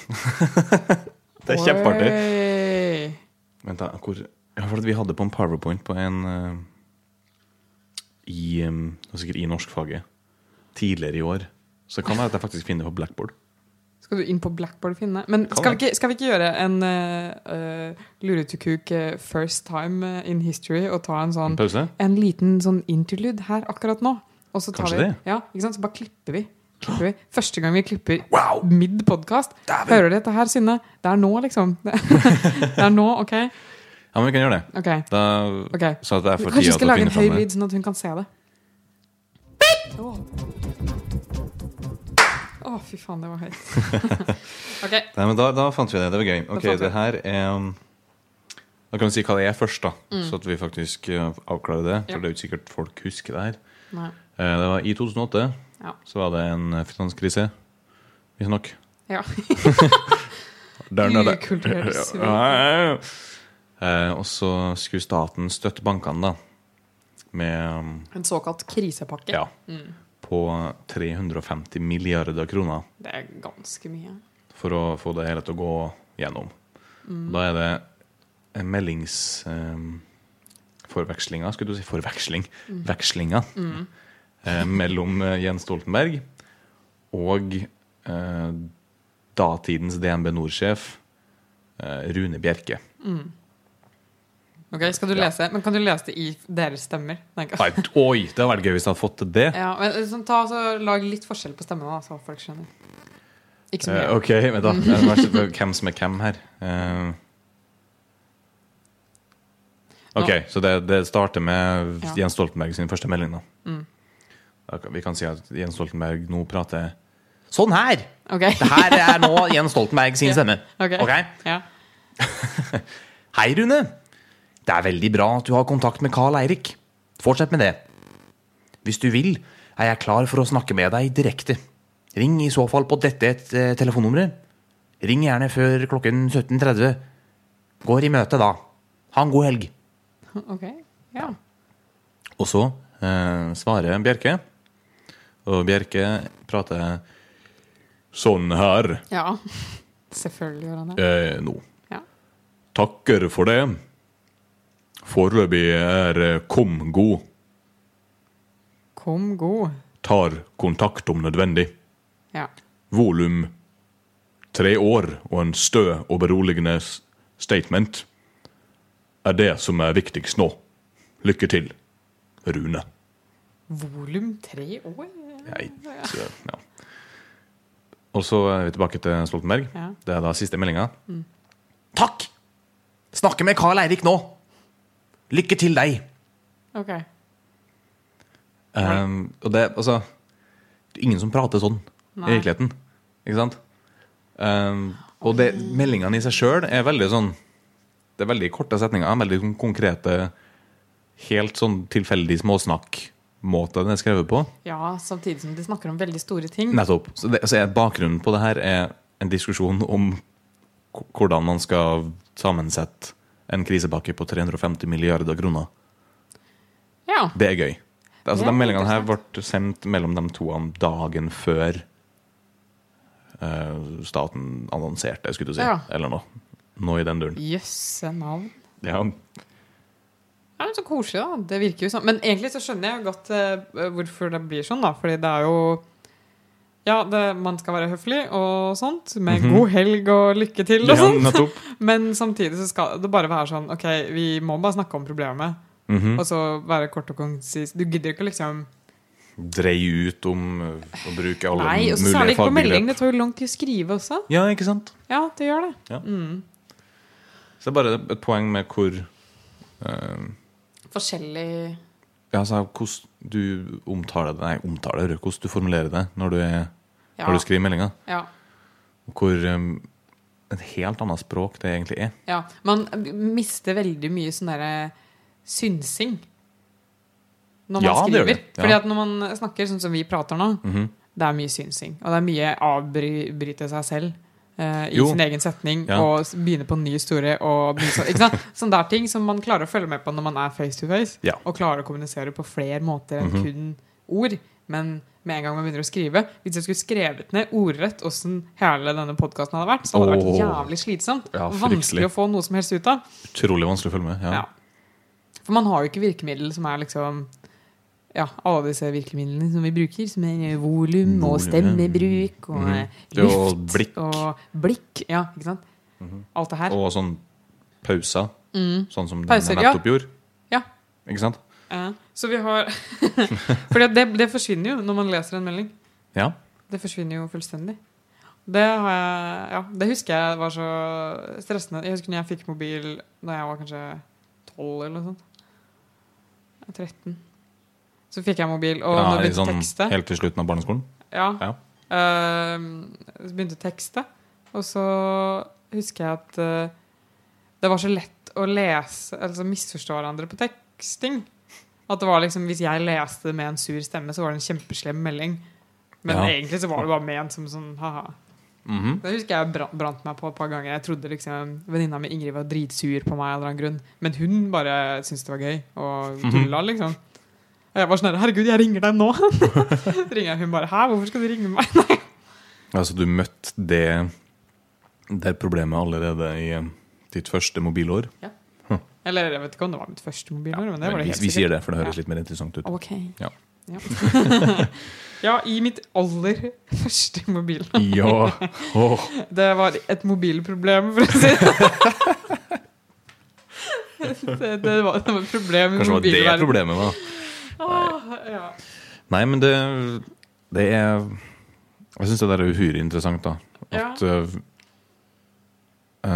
[LAUGHS] det er kjempeartig. Vent, da. Hvor Ja, for vi hadde på en powerpoint på en uh, I um, sikkert i norskfaget tidligere i år. Så det kan være at jeg faktisk finner det på Blackboard. Skal du inn på Blackboard og finne? Men skal vi, ikke, skal vi ikke gjøre en uh, luretukuk first time in history og ta en sånn En? En liten sånn interlude her akkurat nå? Og så tar Kanskje vi, det? Ja, ikke sant? Så bare klipper vi. klipper vi. Første gang vi klipper Wow! mid podkast. Hører du dette her, Synne? Det er nå, liksom. [LAUGHS] Det er nå, OK? Ja, men vi kan gjøre det. Ok, Da, okay. Så at det er for Kanskje vi skal lage en høy lyd, sånn at hun kan se det. Å, fy faen, det var høyt. [LAUGHS] ok, Nei, men da, da fant vi det. Det var gøy. Ok, det her er um, Da kan vi si hva det er først, da. Mm. Så at vi faktisk uh, avklarer det. For Ja. det er jo ikke sikkert folk husker det her. Nei. Eh, det var I 2008 Ja. så var det en eh, finanskrise. Visstnok. Ja. [LAUGHS] Der nede. Ukulturell. Eh, og så skulle staten støtte bankene, da. Med um, En såkalt krisepakke. Ja. På 350 milliarder kroner Det er ganske mye. for å få det hele til å gå gjennom. Da er det en meldings... Um, forvekslinga, skulle du si. Forveksling. Vekslinga. Eh, mellom eh, Jens Stoltenberg og eh, datidens DNB Nord-sjef eh, Rune Bjerke. Ok, Skal du lese? Men kan du lese det i deres stemmer? Nei, oi, det hadde vært gøy hvis jeg hadde fått til det. Ja, men sånn, ta så Lag litt forskjell på stemmene, så folk skjønner. Ikke så mye. Uh, ok, men da se Hvem som er hvem her? Uh, ok, så det, det starter med Ja. Jens Stoltenberg sin første melding. da. Da Vi kan si at Jens Stoltenberg nå prater sånn her! Okay. Det her er nå Jens Stoltenberg sin [LAUGHS] stemme. Ok. okay? Ja. [LAUGHS] Hei, Rune. Det er veldig bra at du har kontakt med Carl Eirik. Fortsett med det. Hvis du vil, er jeg klar for å snakke med deg direkte. Ring i så fall på dette et, eh, telefonnummeret. Ring gjerne før klokken 17.30. Går i møte da. Ha en god helg. [LAUGHS] Ok. Ja. Og så eh, svarer Bjerke. Og Bjerke prater sånn her ja. [LAUGHS] Selvfølgelig gjør han det. eh, nå. Ja. Takker for det. Foreløpig er eh, Kom god. Kom god. Tar kontakt om nødvendig. Ja. Volum tre år og en stø og beroligende statement er det som er viktigst nå. Lykke til, Rune. Volum tre år? Jeg, så, ja. Og så er vi tilbake til Stoltenberg. Ja. Det er da siste meldinga. Takk! Snakker med Carl Eirik nå. Lykke til deg. Ok. Um, og det, altså Det er ingen som prater sånn Nei. i virkeligheten. Ikke sant? Um, og det, meldingene i seg sjøl er veldig sånn Det er veldig korte setninger, veldig sånn konkrete, helt sånn tilfeldig småsnakk-måte den er skrevet på. Ja, samtidig som de snakker om veldig store ting. Nettopp. Så, det, så er bakgrunnen på det her er en diskusjon om hvordan man skal sammensette en krisepakke på 350 milliarder kroner. Ja. Det er gøy. Altså, de meldingene her ble sendt mellom de to om dagen før uh, staten annonserte, skulle du si. Ja. Eller noe. Noe i den duren. Jøsse navn. Ja. Det er så koselig, da. Det virker jo sånn. Men egentlig så skjønner jeg godt uh, hvorfor det blir sånn, da. Fordi det er jo Ja, det, man skal være høflig og sånt, med Mhm. god helg og lykke til og ja, sånt. nettopp. [LAUGHS] Men samtidig så skal det bare være sånn OK, vi må bare snakke om problemet. Mhm. Og så være kort og konsis. Du gidder ikke liksom Dreie ut om eh, å bruke alle Nei, og så mulige særlig ikke på melding. Det tar jo lang tid å skrive også. Ja, ikke sant? Ja, det gjør det. Ja. Mm. Så det er bare et poeng med hvor uh, Forskjellig Ja, altså hvordan du omtaler det Nei, omtaler hvordan du formulerer det når du, er, Ja. når du skriver meldinga. Ja. Hvor um, et helt annet språk det egentlig er. ja. Man mister veldig mye sånn derre synsing når man Ja, skriver. det. Ja. Fordi at når man snakker sånn som vi prater nå, Mhm. det er mye synsing. Og det er mye avbryte seg selv uh, i Jo. sin egen setning Ja. og begynne på en ny historie. Og begynne? [LAUGHS] Sånne der ting som man klarer å følge med på når man er face to face. Ja. Og klarer å kommunisere på flere måter enn Mhm. kun ord. Men med en gang man begynner å skrive Hvis jeg skulle skrevet ned ordrett åssen hele denne podkasten hadde vært, så hadde det vært jævlig slitsomt. Ja, vanskelig å få noe som helst ut av. Utrolig vanskelig å følge med. Ja. Ja. For man har jo ikke virkemiddel som er liksom Ja, alle disse virkemidlene som vi bruker, som er volum og stemmebruk og mm. luft og blikk. og blikk. Ja, ikke sant? Mhm. Alt det her. Og sånn pauser, Mm. sånn som Pauser, den ja. gjorde. Ja. Ikke sant? Ja. Så vi har [LAUGHS] For det, det forsvinner jo når man leser en melding. Ja. Det forsvinner jo fullstendig. Det har jeg Ja, det husker jeg var så stressende. Jeg husker når jeg fikk mobil da jeg var kanskje 12 eller noe sånt. 13. Så fikk jeg mobil, og ja begynte sånn, tekste helt til slutten av barneskolen. Ja. Ja. Uh, så begynte å tekste, og så husker jeg at uh, det var så lett å lese Altså misforstå hverandre på teksting. At det var liksom, Hvis jeg leste det med en sur stemme, så var det en kjempeslem melding. Men Ja. egentlig så var det bare ment som sånn ha-ha. Mhm. Det husker jeg bra- brant meg på et par ganger. Jeg trodde liksom Venninna mi Ingrid var dritsur på meg av en grunn. Men hun bare syntes det var gøy, og Mhm. tulla, liksom. Og jeg var sånn Herregud, jeg ringer deg nå! [LAUGHS] Så ringer jeg hun bare Hæ, hvorfor skal du ringe meg? [LAUGHS] Altså, du møtte det, det problemet allerede i eh, ditt første mobilår. Eller jeg vet ikke om det var mitt første mobilnummer, men det var det vi, helt vi sier det, for det høres Ja. litt mer interessant ut. Ok. Ja. Ja. [LAUGHS] ja, i mitt aller [LAUGHS] første mobil. Ja. Oh. [LAUGHS] Det var et mobilproblem, for å si det det, det, var, det var et problem i Kanskje det var det problemet da. Ah, ja. Nei, men det, det er Jeg syns det der er uhyre interessant, da. Ja. At uh,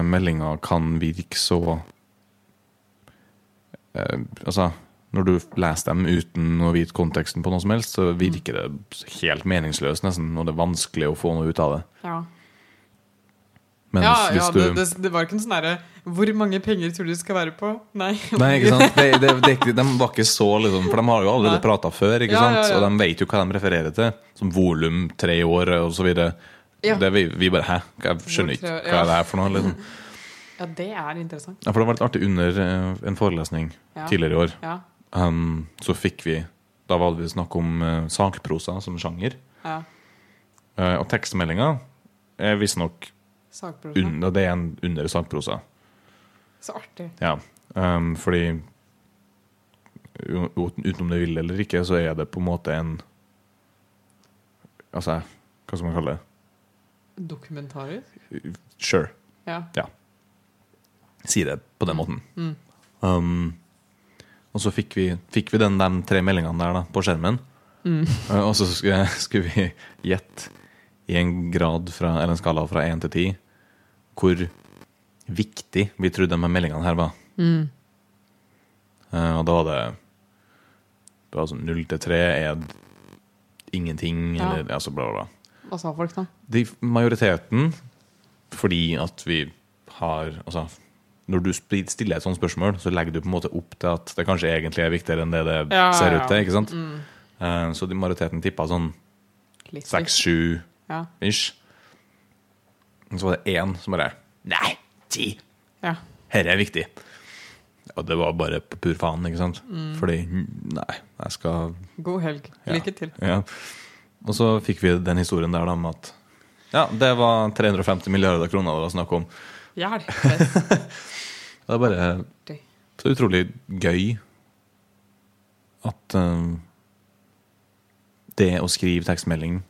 meldinga kan virke så eh, Altså, når du leser dem uten å vite konteksten på noe som helst, så virker det helt meningsløst, nesten, og det er vanskelig å få noe ut av det. Ja. Mens ja, ja du det, det, det var ikke en sånn herre Hvor mange penger tror du det skal være på? Nei. Nei, ikke sant? [LAUGHS] Det, de, de var ikke så liksom For de har jo allerede prata før, ikke Ja, sant? ja, og de vet jo hva de refererer til. Som volum, tre år videre. Ja. Det vi, vi bare Hæ? Jeg skjønner ikke hva er det er for noe. Liksom. [LAUGHS] Ja, det er interessant. Ja, for det var litt artig under eh, en forelesning Ja. tidligere i år. Ja. Um, så fikk vi Da var det snakk om uh, sakprosa som sjanger. ja. Uh, og tekstmeldinga er visstnok under, det er en under sakprosa. Så artig. Ja, um, fordi utenom uten uten om det vil eller ikke, så er det på en måte en Altså, hva skal man kalle det? Dokumentarisk? Sure. Ja. Ja. Si det på den måten. Mm. Um, og så fikk vi, fikk vi den, de tre meldingene der da, på skjermen. Mm. Uh, og så skulle, [LAUGHS] skulle vi gjette i en grad fra, eller en skala fra én til ti hvor viktig vi trodde de meldingene her var. Mm. Uh, og da var det Det var sånn null til tre er ingenting, Ja. eller altså bla, bla, bla. Hva sa folk, da? De, majoriteten, fordi at vi har Altså, når du stiller et sånt spørsmål, så legger du på en måte opp til at det kanskje egentlig er viktigere enn det det Ja, ser ut til. ikke sant? Mm. Eh, så de majoriteten tippa sånn seks-sju Ja. ish. Og så var det én som bare Nei, ti! ja. Dette er viktig. Og det var bare på pur faen, ikke sant? Mm. Fordi Nei, jeg skal God helg. Ja. Lykke til. Ja. Og så fikk vi den historien der da med at ja, det var 350 milliarder kroner det var snakk om. Hjelp! [LAUGHS] Det er bare så utrolig gøy at eh, det å skrive tekstmelding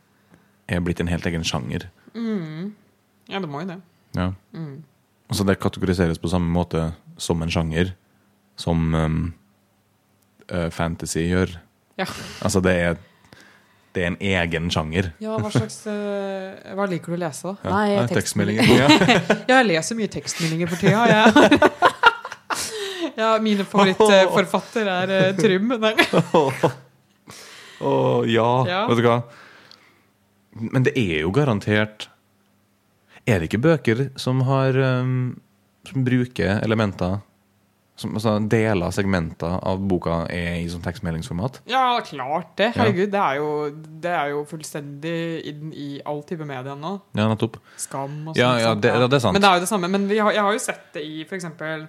er blitt en helt egen sjanger. Mm. Ja, det må jo det. Ja. Mm. Altså det kategoriseres på samme måte som en sjanger som um, fantasy gjør. Ja. Altså det er, det er en egen sjanger. Ja, hva slags eh, Hva liker du å lese, da? Ja. Nei, Ja, tekstmeldinger. Ja. [LAUGHS] Ja, jeg leser mye tekstmeldinger for tida. Jeg, [LAUGHS] Ja, mine favorittforfatter er uh, Trym. [LAUGHS] Å oh, ja. Ja. vet du hva? Men det er jo garantert Er det ikke bøker som har um, Som bruker elementer som, altså Deler av segmenter av boka er i sånn tekstmeldingsformat? Ja, klart det. Herregud, det, er jo, det er jo fullstendig inn i all type media nå. Ja, nettopp. Skam og sånt. Ja, ja, det- ja, det er sant. Men det er jo det samme. Men vi har, jeg har jo sett det i eksempel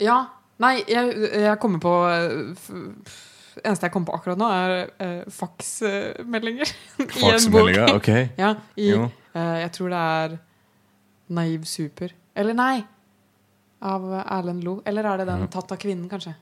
Ja. Nei, jeg, jeg kommer på det eneste jeg kommer på akkurat nå, er uh, faksmeldinger. [LAUGHS] Faksmeldinger, ok. [LAUGHS] Ja, i, eh, jeg tror det er Naiv Super. Eller nei! Av Erlend Lo. Eller er det den. Tatt av kvinnen, kanskje?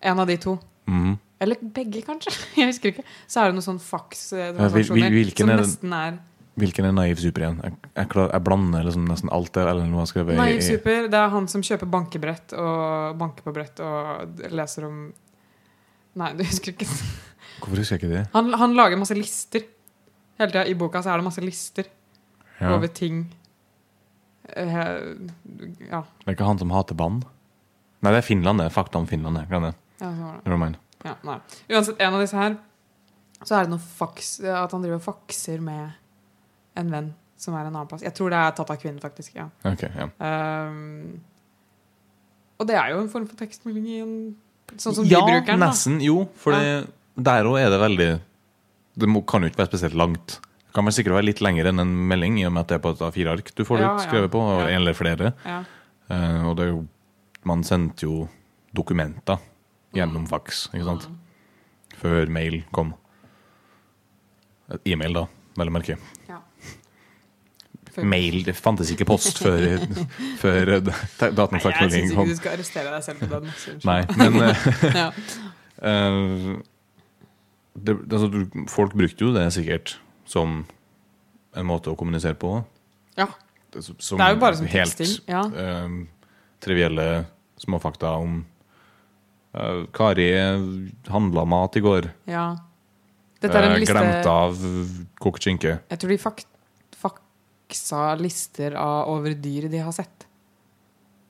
En av de to. Mm. Eller begge, kanskje. [LAUGHS] Jeg husker ikke. Så er det noen sånn Ja, hvil- faks-transaksjoner hvilken som nesten er Hvilken er naiv super igjen? Jeg, jeg, klar, jeg blander liksom nesten alt det Erlend Lo har skrevet Naiv Super. Det er han som kjøper bankebrett og banker på brett og leser om Nei, du husker ikke. [LAUGHS] Hvorfor husker jeg ikke det? Han, han lager masse lister. Hele tida i boka så er det masse lister Ja. over ting. Eh, ja. Det er ikke han som hater vann? Nei, det er Finland, det. Fakta om Finland. det. Glem det. ja, det. Ja, nei. Uansett, en av disse her, så er det noe faks, at han driver og fakser med en venn som er en annen plass. Jeg tror det er tatt av kvinnen, faktisk. ja. Okay, ja. Um, og det er jo en form for tekstmelding i en Sånn som ja, vi bruker den. nesten. Jo, for ja. der òg er det veldig Det må, kan jo ikke være spesielt langt. Det kan vel sikkert være litt lengre enn en melding, i og med at det er på et A4-ark du får det Ja, ja. skrevet på, Ja. eller flere. Ja. Uh, og det er jo Man sendte jo dokumenter gjennom Mm. faks, ikke sant? Før mail kom. E-mail, da, vel å merke. Ja. [LAUGHS] Mail Det fantes ikke post før, [LAUGHS] før kom jeg syns ikke du skal arrestere deg selv på den. Nei, men [LAUGHS] uh. Eh, det, altså, folk brukte jo det sikkert som en måte å kommunisere på. Ja. Det, som Det er jo bare som helt teksting. Ja. eh, trivielle småfakta om eh, Kari handla mat i går. ja. Dette er en Eh, liste Glemte av kokt skinke. Jeg tror de fak faksa lister av over dyr de har sett.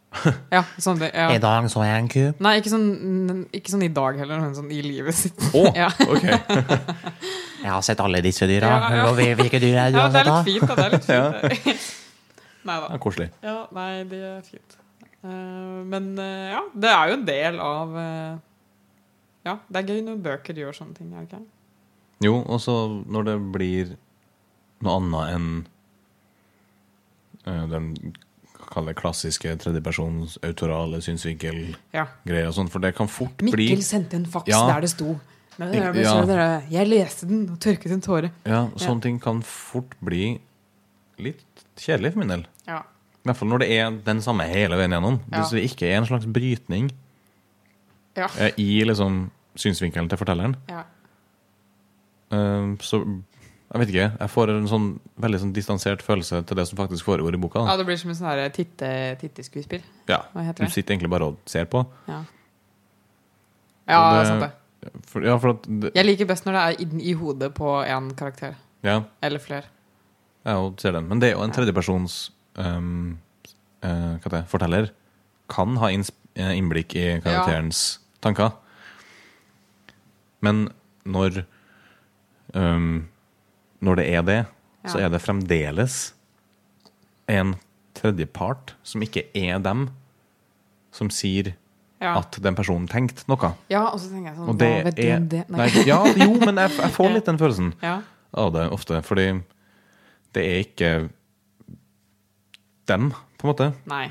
[LAUGHS] Ja, sånn det, ja. I dag så jeg en ku. Nei, ikke sånn, ikke sånn i dag heller, men sånn i livet sitt. Oh, [LAUGHS] Ja. ok! [LAUGHS] Jeg har sett alle disse dyra. Ja, ja. Hvilke dyr er det du Ja, har det er sett, fint. Det er litt fint. Nei da. Ja, koselig. Ja, nei, det er fint. Eh, men eh, ja, det er jo en del av eh, Ja, det er gøy når bøker gjør sånne ting, er det ikke? Jo, og så når det blir noe annet enn eh, den kall det klassiske tredjepersons autorale synsvinkel-greier. Ja. og sånt for det kan fort bli Mikkel sendte en faks Ja. der det sto men, jeg, men, ja. dere, Jeg leste den og tørket en tåre. Ja, sånne ting kan fort bli litt kjedelig for min del. Ja. I hvert fall når det er den samme hele veien gjennom. Ja. Hvis det ikke er en slags brytning Ja. eh, i liksom synsvinkelen til fortelleren, ja. eh, så Jeg vet ikke. Jeg får en sånn veldig sånn distansert følelse til det som faktisk foregår i boka. ja, det blir som en sånn titte, titteskuespill. Ja. Du sitter egentlig bare og ser på. Ja, ja det, det er sant det. For, ja, for det, Jeg liker best når det er i, i hodet på én karakter. Ja, Eller flere. Ja, og ser den. Men det er jo en tredjepersons um, uh, det, forteller. Kan ha eh, innblikk i karakterens tanker. Men når um, Når det er det, så er det fremdeles en tredjepart som ikke er dem, som sier Ja. at den personen tenkte noe. ja, og så tenker jeg sånn Og Hva det vet er det? Nei, ja, jo, men jeg, jeg får [LAUGHS] litt den følelsen Ja. av det ofte. Fordi det er ikke dem, på en måte. Nei.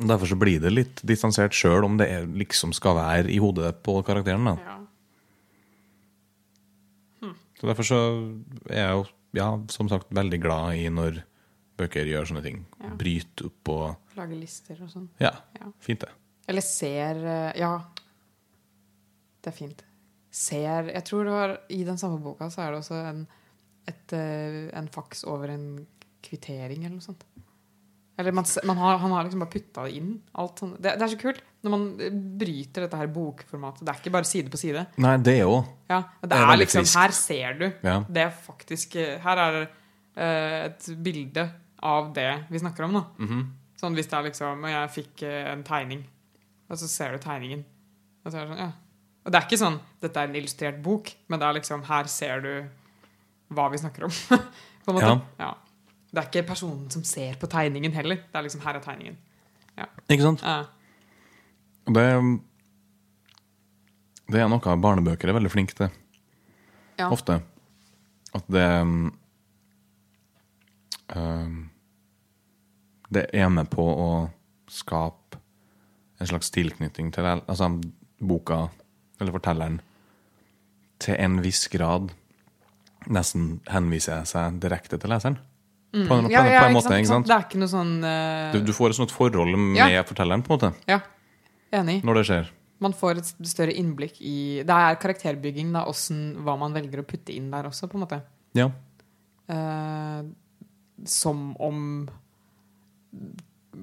Derfor så blir det litt distansert sjøl om det er, liksom skal være i hodet på karakteren. Da. Ja. Så Derfor så er jeg jo, ja, som sagt, veldig glad i når bøker gjør sånne ting. Ja. Bryter opp og Lager lister og sånn. Ja, Ja. fint det. Eller ser eh, Ja. Det er fint. Ser Jeg tror det var i den samme boka så er det også en, et, eh, en faks over en kvittering eller noe sånt. Eller man, man har, han har liksom bare putta det inn. Alt sånn. det, det er så kult når man bryter dette her bokformatet. Det er ikke bare side på side. Nei, det òg. Ja, det, Det er er, liksom frisk. Her ser du. Ja. Det er faktisk eh, Her er eh, et bilde av det vi snakker om nå. -hmm. Sånn hvis det er liksom Og jeg fikk uh, en tegning, og så ser du tegningen. Og så er det sånn, ja. Og det er ikke sånn 'dette er en illustrert bok', men det er liksom 'her ser du hva vi snakker om'. [LAUGHS] på en måte. Ja. Det er ikke personen som ser på tegningen heller. Det er liksom 'her er tegningen'. Ikke sant? Ja. Det, det er noe barnebøker er veldig flinke til. Ja. Ofte. At det um, Det er med på å skape en slags tilknytning til det- altså, boka, eller fortelleren, til en viss grad nesten henviser seg direkte til leseren. En, på en, Mm. Ja, ja, på en måte, sant, ikke sant? Det er ikke noe sånn uh... Du, du får et sånt forhold med fortelleren, på en måte, Ja, enig. når det skjer. Man får et større innblikk i Det er karakterbygging, da, hvordan, hva man velger å putte inn der også, på en måte. Ja. Uh, som om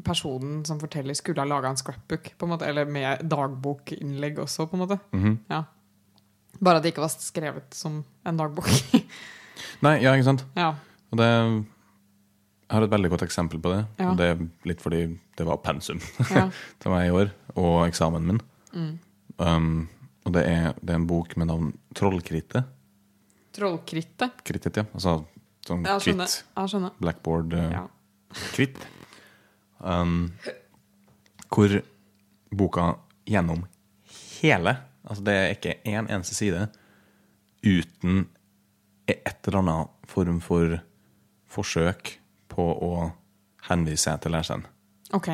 personen som forteller, skulle ha laga en scrapbook, på en måte, eller med dagbokinnlegg også, på en måte. Mhm. Ja. Bare at det ikke var skrevet som en dagbok. Nei, ja, ikke sant? ja. Og det, jeg har et veldig godt eksempel på det. Ja. Og det er litt fordi det var pensum ja. [LAUGHS] til meg i år, og eksamen min. Mm. Um, og det er, det er en bok med navn Trollkrittet. Trollkrittet. Krittet, ja. Altså sånn Ja, kritt. Blackboard uh, Ja. kritt. Um, hvor boka gjennom hele Altså det er ikke én eneste side uten et eller annet form for forsøk på å henvise til leseren. OK.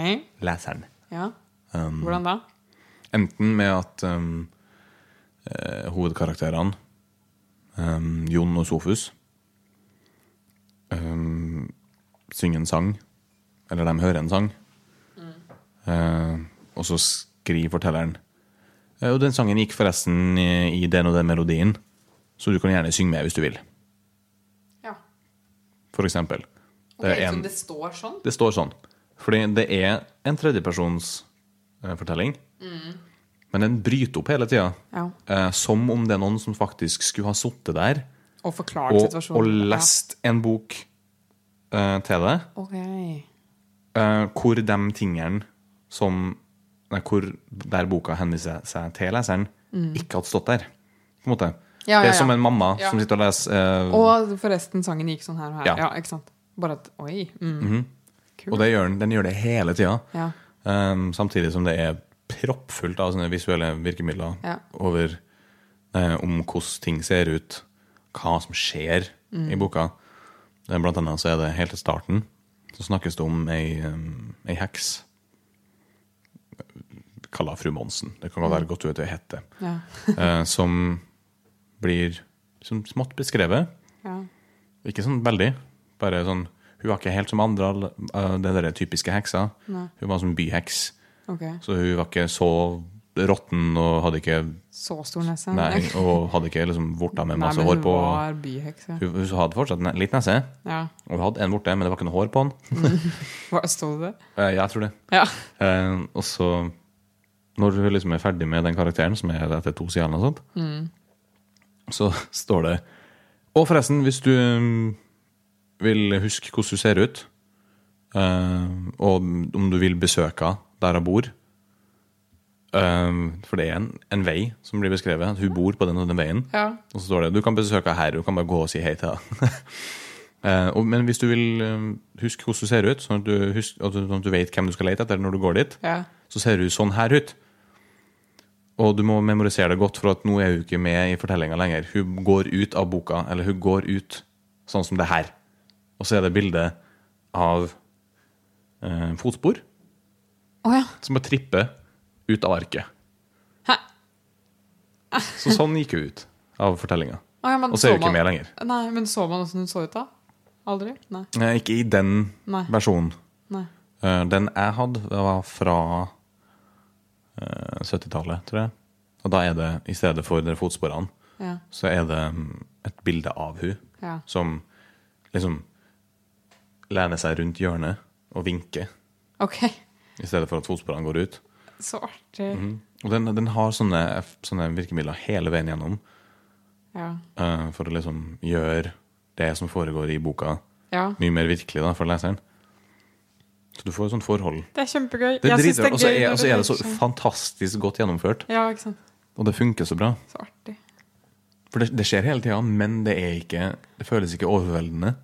leseren. Ja. Um, Hvordan da? Enten med at um, eh, hovedkarakterene, um, Jon og Sofus, um, synger en sang, eller de hører en sang, eh, og så skriver fortelleren eh, Og den sangen gikk forresten i, i den og den melodien, så du kan gjerne synge med hvis du vil. Ja. For eksempel. Det, Ok, er så en, det står sånn? det står sånn. Fordi det er en tredjepersons eh, fortelling, men den bryter opp hele tida. Ja. Eh, som om det er noen som faktisk skulle ha sittet der Og forklart og, situasjonen? og lest en bok eh, til deg, Okay. Ok. eh, hvor de tingene som nei, hvor, Der boka henviser seg til leseren, ikke hadde stått der. På en måte. Mm. Ja, Det er som en mamma Ja. som sitter og leser eh, Og forresten, sangen gikk sånn her og her. Ja. Ja, ikke sant? Bare at Oi. Mm. Kult. Og det gjør den, den gjør det hele tida. Ja. Um, samtidig som det er proppfullt av sånne visuelle virkemidler Ja. over uh, om hvordan ting ser ut, hva som skjer Mm. i boka. Eh, Blant annet så er det helt til starten så snakkes det om ei, um, ei heks. Kalla fru Monsen. Det kan være godt du vet hva hun heter. Ja. uh, [LAUGHS] som blir som smått beskrevet. ja. Ikke sånn veldig. Bare sånn Hun var ikke helt som andre eh, det der typiske heksa. Nei. Hun var som byheks. Okay. Så hun var ikke så råtten og hadde ikke Så stor nese? Nei, [LAUGHS] og hadde ikke liksom vorta med masse nei, hår på. var byheks, ja. Hun, hun hadde fortsatt ne- litt nese, ja. og hun hadde en vorte, men det var ikke noe hår på den. [LAUGHS] Sto det det? Eh, jeg tror det. Ja. Eh, og så, når hun liksom er ferdig med den karakteren, som er etter to sider, Mm. så står det Og forresten, hvis du mm, vil huske hvordan du ser ut, eh, og om du vil besøke henne der hun bor eh, For det er en, en vei som blir beskrevet. Hun bor på den og den veien. ja. Og så står det du kan besøke henne her, du kan bare gå og si hei til henne. [LAUGHS] Eh, men hvis du vil huske hvordan du ser ut, sånn at du, husker, sånn at du vet hvem du skal lete etter når du går dit, ja. så ser hun sånn her ut. Og du må memorisere det godt, for at nå er hun ikke med i fortellinga lenger. Hun går ut av boka, eller hun går ut sånn som det her. Og så er det bilde av eh, fotspor oh, ja. som bare tripper ut av arket. Hæ? Så sånn gikk hun ut av fortellinga. Oh, ja, Og så er hun ikke man- med lenger. Nei, men så man åssen hun så ut da? Aldri? Nei. Eh, Ikke i den Nei. versjonen. Nei. Eh, Den jeg hadde, var fra eh, 70-tallet, tror jeg. Og da er det, i stedet for de fotsporene, Ja. så er det mm, et bilde av hun Ja. som liksom lener seg rundt hjørnet og vinker, Ok. i stedet for at fotsporene går ut. Så artig. Mhm. Og den, den har sånne, sånne virkemidler hele veien gjennom Ja. Uh, for å liksom gjøre det som foregår i boka, Ja. mye mer virkelig da, for leseren. Så du får et sånt forhold. Det er kjempegøy. Det er synes dritbra. Og så er, er det så legger fantastisk godt gjennomført. Ja, ikke sant. Og det funker så bra. Så artig. For det, det skjer hele tida, men det er ikke Det føles ikke overveldende.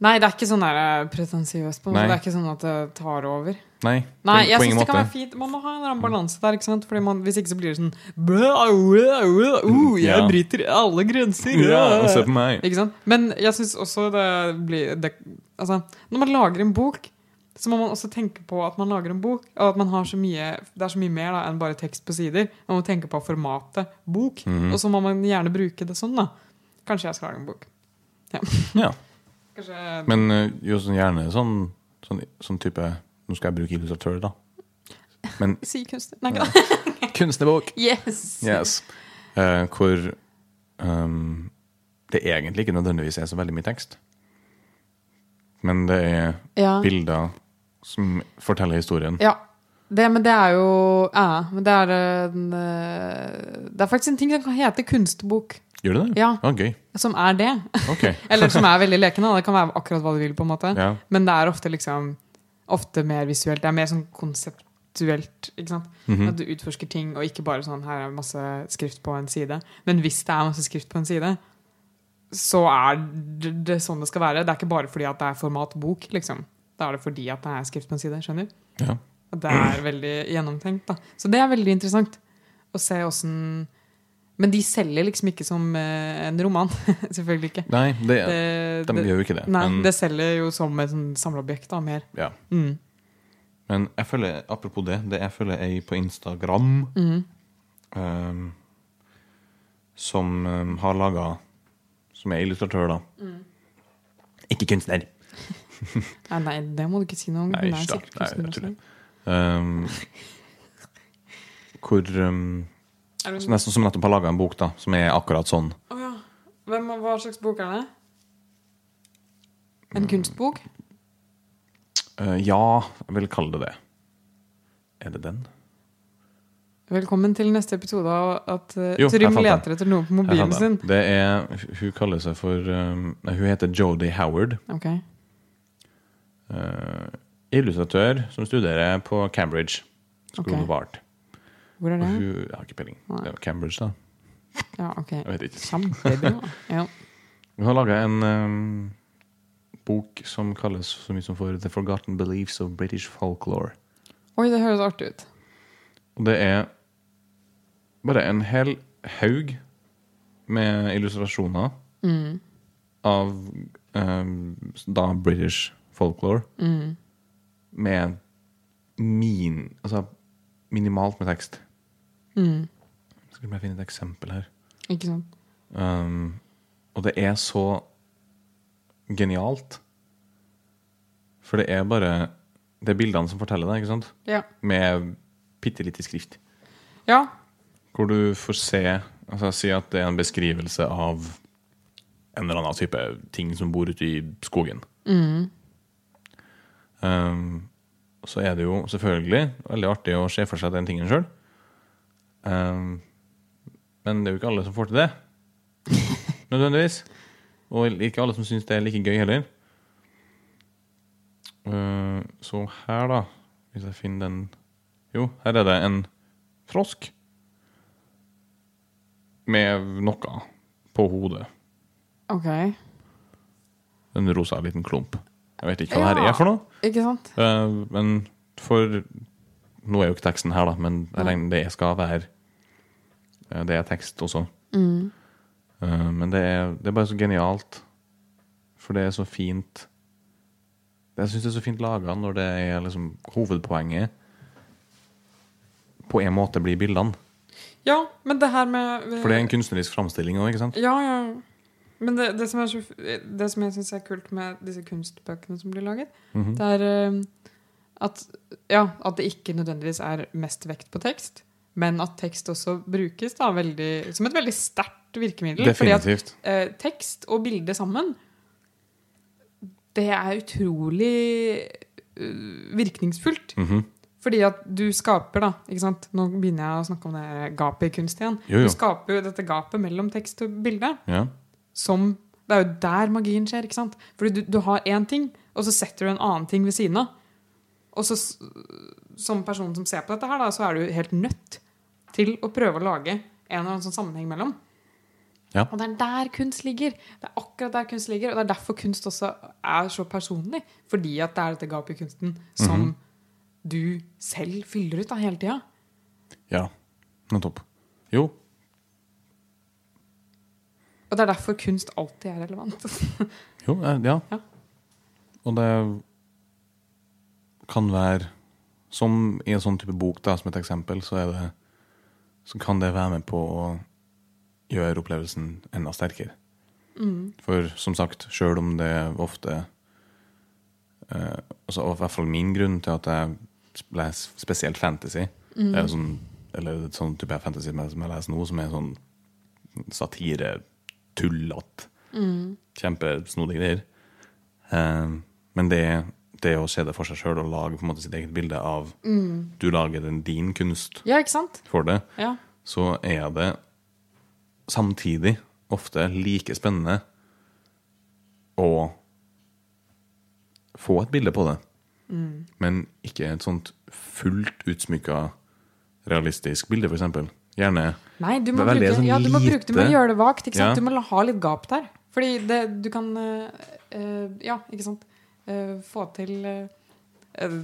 Nei, det er ikke sånn der eh, pretensiøst. på. Det er ikke sånn at det tar over. Nei, Nei, på, jeg syns ingen det kan være fint. Man må ha en annen balanse der. ikke sant? Fordi man, Hvis ikke så blir det sånn blæ, blæ, blæ, uh, Jeg Ja. bryter alle grenser. Ja, se på meg. Ikke sant? Men jeg syns også det blir det, Altså, når man lager en bok, så må man også tenke på at man lager en bok, og at man har så mye Det er så mye mer da, enn bare tekst på sider. Man må tenke på formatet bok, Mhm. og så må man gjerne bruke det sånn, da. Kanskje jeg skal lage en bok. Ja. Kanskje Men eh, jo sånn gjerne sånn, sånn, sånn type Nå skal jeg bruke illustratør, da. Men [LAUGHS] Si kunstner. Nei, ikke det. [LAUGHS] kunstnerbok! Yes! Yes. Uh, hvor um, det egentlig ikke nødvendigvis er så veldig mye tekst. Men det er Ja. bilder som forteller historien. Ja. Det, men det er jo ja, men det er en eh, Det er faktisk en ting som kan hete kunstbok. Gjør det det? Ja. Ah, gøy. Som er det. Okay. [LAUGHS] Eller som er veldig lekende. Det kan være akkurat hva du vil. på en måte Ja. Men det er ofte liksom Ofte mer visuelt. Det er mer sånn konseptuelt. ikke sant? Mhm. At du utforsker ting, og ikke bare sånn her er masse skrift på en side. Men hvis det er masse skrift på en side, så er det, det sånn det skal være. Det er ikke bare fordi at det er format bok, liksom. Da er det fordi at det er skrift på en side. skjønner du? Ja. Det er veldig gjennomtenkt. da. Så det er veldig interessant å se åssen Men de selger liksom ikke som eh, en roman. [LAUGHS] Selvfølgelig ikke. Nei, det, Det, de gjør jo ikke det. nei, men, det selger jo som et sånn samleobjekt, mer. ja. Mm. men jeg følger, apropos det, det jeg følger ei på Instagram Mm. um, som um, har laga Som er illustratør, da. Mm. Ikke kunstner. [LAUGHS] Nei, nei, det må du ikke si noe om. Nei, da. Nei, jeg tuller. det. Ehm, hvor um, Som Nesten som nettopp har laga en bok da som er akkurat sånn. Oh, ja. Hvem, hva slags bok er det? En Mm. kunstbok? Eh, ja, jeg vil kalle det det. Er det den? Velkommen til neste episode av at uh, Jo, Trym leter etter noe på mobilen sin. Det er, hun kaller seg for um, Nei, hun heter Jodie Howard. Ok. Uh, illustratør som studerer på Cambridge School okay. of Art. Hvor er det? hun, jeg har ikke peiling. Nei. Det er Cambridge, da. Ja, ok. Jeg vet ikke. Kjempebra. [LAUGHS] Ja. Hun har laga en um, bok som kalles så mye som for The Forgotten Beliefs of British Folklore. Oi, det høres artig ut. Og det er bare en hel haug med illustrasjoner Mm. av um, da British folklore Mm. med min Altså minimalt med tekst. Mm. Skal jeg finne et eksempel her. Ikke sant? Um, og det er så genialt. For det er bare Det er bildene som forteller det, ikke sant? Ja. Med bitte lite skrift. ja. Hvor du får se altså Si at det er en beskrivelse av en eller annen type ting som bor ute i skogen. Mm. Um, så er det jo selvfølgelig veldig artig å se for seg den tingen sjøl. Um, men det er jo ikke alle som får til det. [LAUGHS] Nødvendigvis. Og ikke alle som syns det er like gøy heller. Uh, så her, da Hvis jeg finner den Jo, her er det en frosk. Med noe på hodet. Ok. En rosa liten klump. Jeg vet ikke hva det her er for noe. Ikke sant? Uh, men for Nå er jo ikke teksten her, da, men jeg regner det skal være eh, Det er tekst også. Mm. Eh, men det er, det er bare så genialt. For det er så fint Jeg syns det er så fint laga når det er liksom hovedpoenget på en måte blir bildene. Ja, men det her med For det er en kunstnerisk framstilling òg, ikke sant? Ja, ja. Men det, det som, så, det som jeg syns er kult med disse kunstbøkene som blir laget, Mhm. det er eh, at, ja, at det ikke nødvendigvis er mest vekt på tekst, men at tekst også brukes da veldig, som et veldig sterkt virkemiddel. Fordi at Definitivt. eh, tekst og bilde sammen, det er utrolig uh, virkningsfullt. Mhm. Fordi at du skaper, da ikke sant? Nå begynner jeg å snakke om det gapet i kunst igjen. Jo, jo. Du skaper jo dette gapet mellom tekst og bilde. Ja. Som, det er jo der magien skjer. ikke sant? Fordi du, du har én ting, og så setter du en annen ting ved siden av. og så som person som ser på dette her, da, så er du helt nødt til å prøve å lage en eller annen sånn sammenheng mellom. Ja. Og det er der kunst ligger. Det er akkurat der kunst ligger, og det er derfor kunst også er så personlig. Fordi at det er dette gapet i kunsten som Mhm. du selv fyller ut da hele tida. Ja, nettopp. Jo, Og det er derfor kunst alltid er relevant. [LAUGHS] jo, eh, ja. Ja. Og det kan være Som i en sånn type bok, da, som et eksempel, så, det, så kan det være med på å gjøre opplevelsen enda sterkere. For som sagt, sjøl om det ofte eh, altså, I hvert fall min grunn til at jeg leser spesielt fantasy, eller, sånn, eller sånn type fantasy som jeg leser nå, som er sånn satire, tullete, kjempesnodige greier. Eh, men det, det å se det for seg sjøl og lage på en måte sitt eget bilde av Du lager den din kunst ja, ikke sant? for det, Ja. så er det samtidig ofte like spennende å få et bilde på det, men ikke et sånt fullt utsmykka realistisk bilde, f.eks. Gjerne Nei, du må, bruke, sånn ja, du må bruke Du må gjøre det vagt. Ja. Du må ha litt gap der. Fordi det, du kan eh, Ja, ikke sant. Eh, få til eh, eh,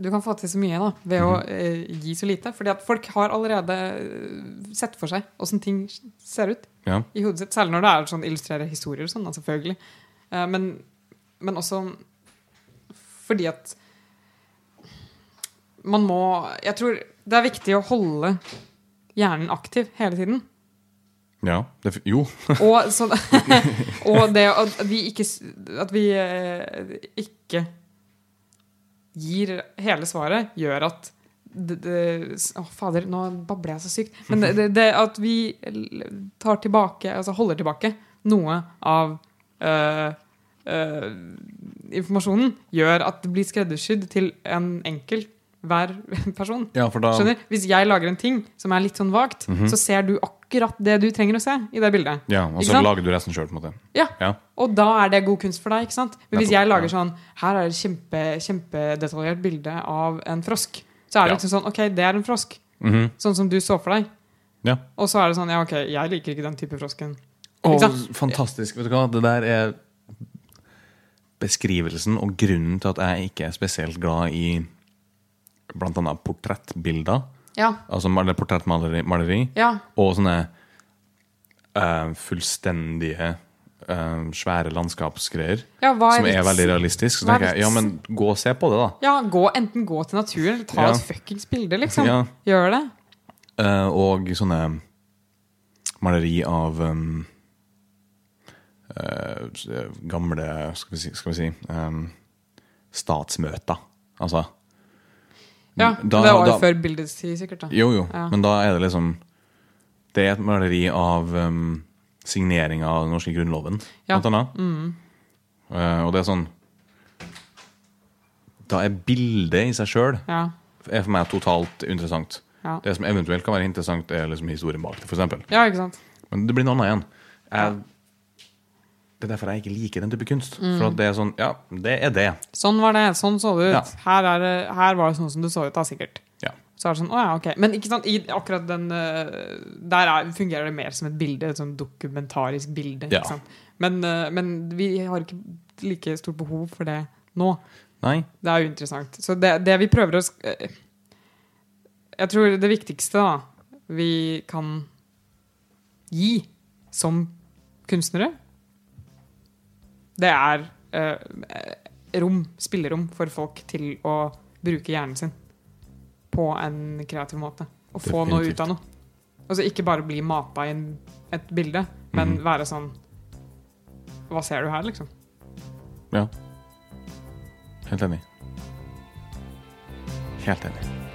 Du kan få til så mye da ved å Mhm. eh, gi så lite. Fordi at folk har allerede sett for seg åssen ting ser ut Ja. i hodet sitt. Særlig når det er sånn illustrerer historier og sånn, selvfølgelig. Eh, men, men også fordi at man må Jeg tror det er viktig å holde hjernen aktiv hele tiden. Ja det, jo. [LAUGHS] Og, så, [LAUGHS] og det at vi ikke, at vi eh, ikke gir hele svaret, gjør at det, det, Å, fader, nå babler jeg så sykt. Men det, det, at vi tar tilbake, altså holder tilbake noe av øh, øh, informasjonen, gjør at det blir skreddersydd til en enkelt hver [LAUGHS] person. Ja, da Skjønner? Hvis jeg lager en ting som er litt sånn vagt, Mhm. så ser du akkurat det du trenger å se i det bildet. Ja, og så lager du resten sjøl. Ja. Ja. Og da er det god kunst for deg. ikke sant? Men hvis jeg lager sånn Her er det kjempe, kjempedetaljert bilde av en frosk. Så er det Ja. liksom sånn Ok, det er en frosk. Mhm. Sånn som du så for deg. Ja. Og så er det sånn Ja, ok, jeg liker ikke den type frosken. Å, Ikke sant? fantastisk. Vet du hva, det der er beskrivelsen og grunnen til at jeg ikke er spesielt glad i blant annet portrettbilder. Ja. Altså mal- portrettmaleri maleri, Ja. og sånne uh, fullstendige uh, svære landskapsgreier ja hva som er veldig realistisk. Så er tenker jeg, ja, men gå og se på det, da. Ja, gå, enten gå til naturen, eller ta et fuckings bilde, liksom. [LAUGHS] Gjør det. Uh, og sånne maleri av um, gamle Skal vi si, skal vi si um, statsmøter. Altså Ja, da- Det var jo da- før bildets tid, sikkert. da Jo, jo, Ja. men da er det liksom Det er et maleri av um, signeringa av den norske grunnloven, Ja. blant annet. Mm. Uh, og det er sånn Da er bildet i seg sjøl Ja. er for meg totalt interessant. Ja. Det som eventuelt kan være interessant, er liksom historien bak det, f.eks. ja, ikke sant. Men det blir noe annet igjen. Jeg, det er derfor jeg ikke liker den type kunst. For at det er sånn Ja, det er det. Sånn var det. Sånn så det ut. Ja. Her, er det, her var det sånn som det så ut, da, sikkert. Ja. Så er det sånn, å ja, ok Men ikke sant, i akkurat den eh, Der er, fungerer det mer som et bilde, et sånn dokumentarisk bilde. Ja. Ikke sant? Men, eh, men vi har ikke like stort behov for det nå. Nei. Det er uinteressant. Så det, det vi prøver å eh, Jeg tror det viktigste da vi kan gi som kunstnere, det er eh, rom, spillerom for folk til å bruke hjernen sin på en kreativ måte. Og få noe ut av noe. Altså ikke bare bli mata i et bilde, men Mhm. være sånn Hva ser du her, liksom? Ja. Helt enig. Helt enig.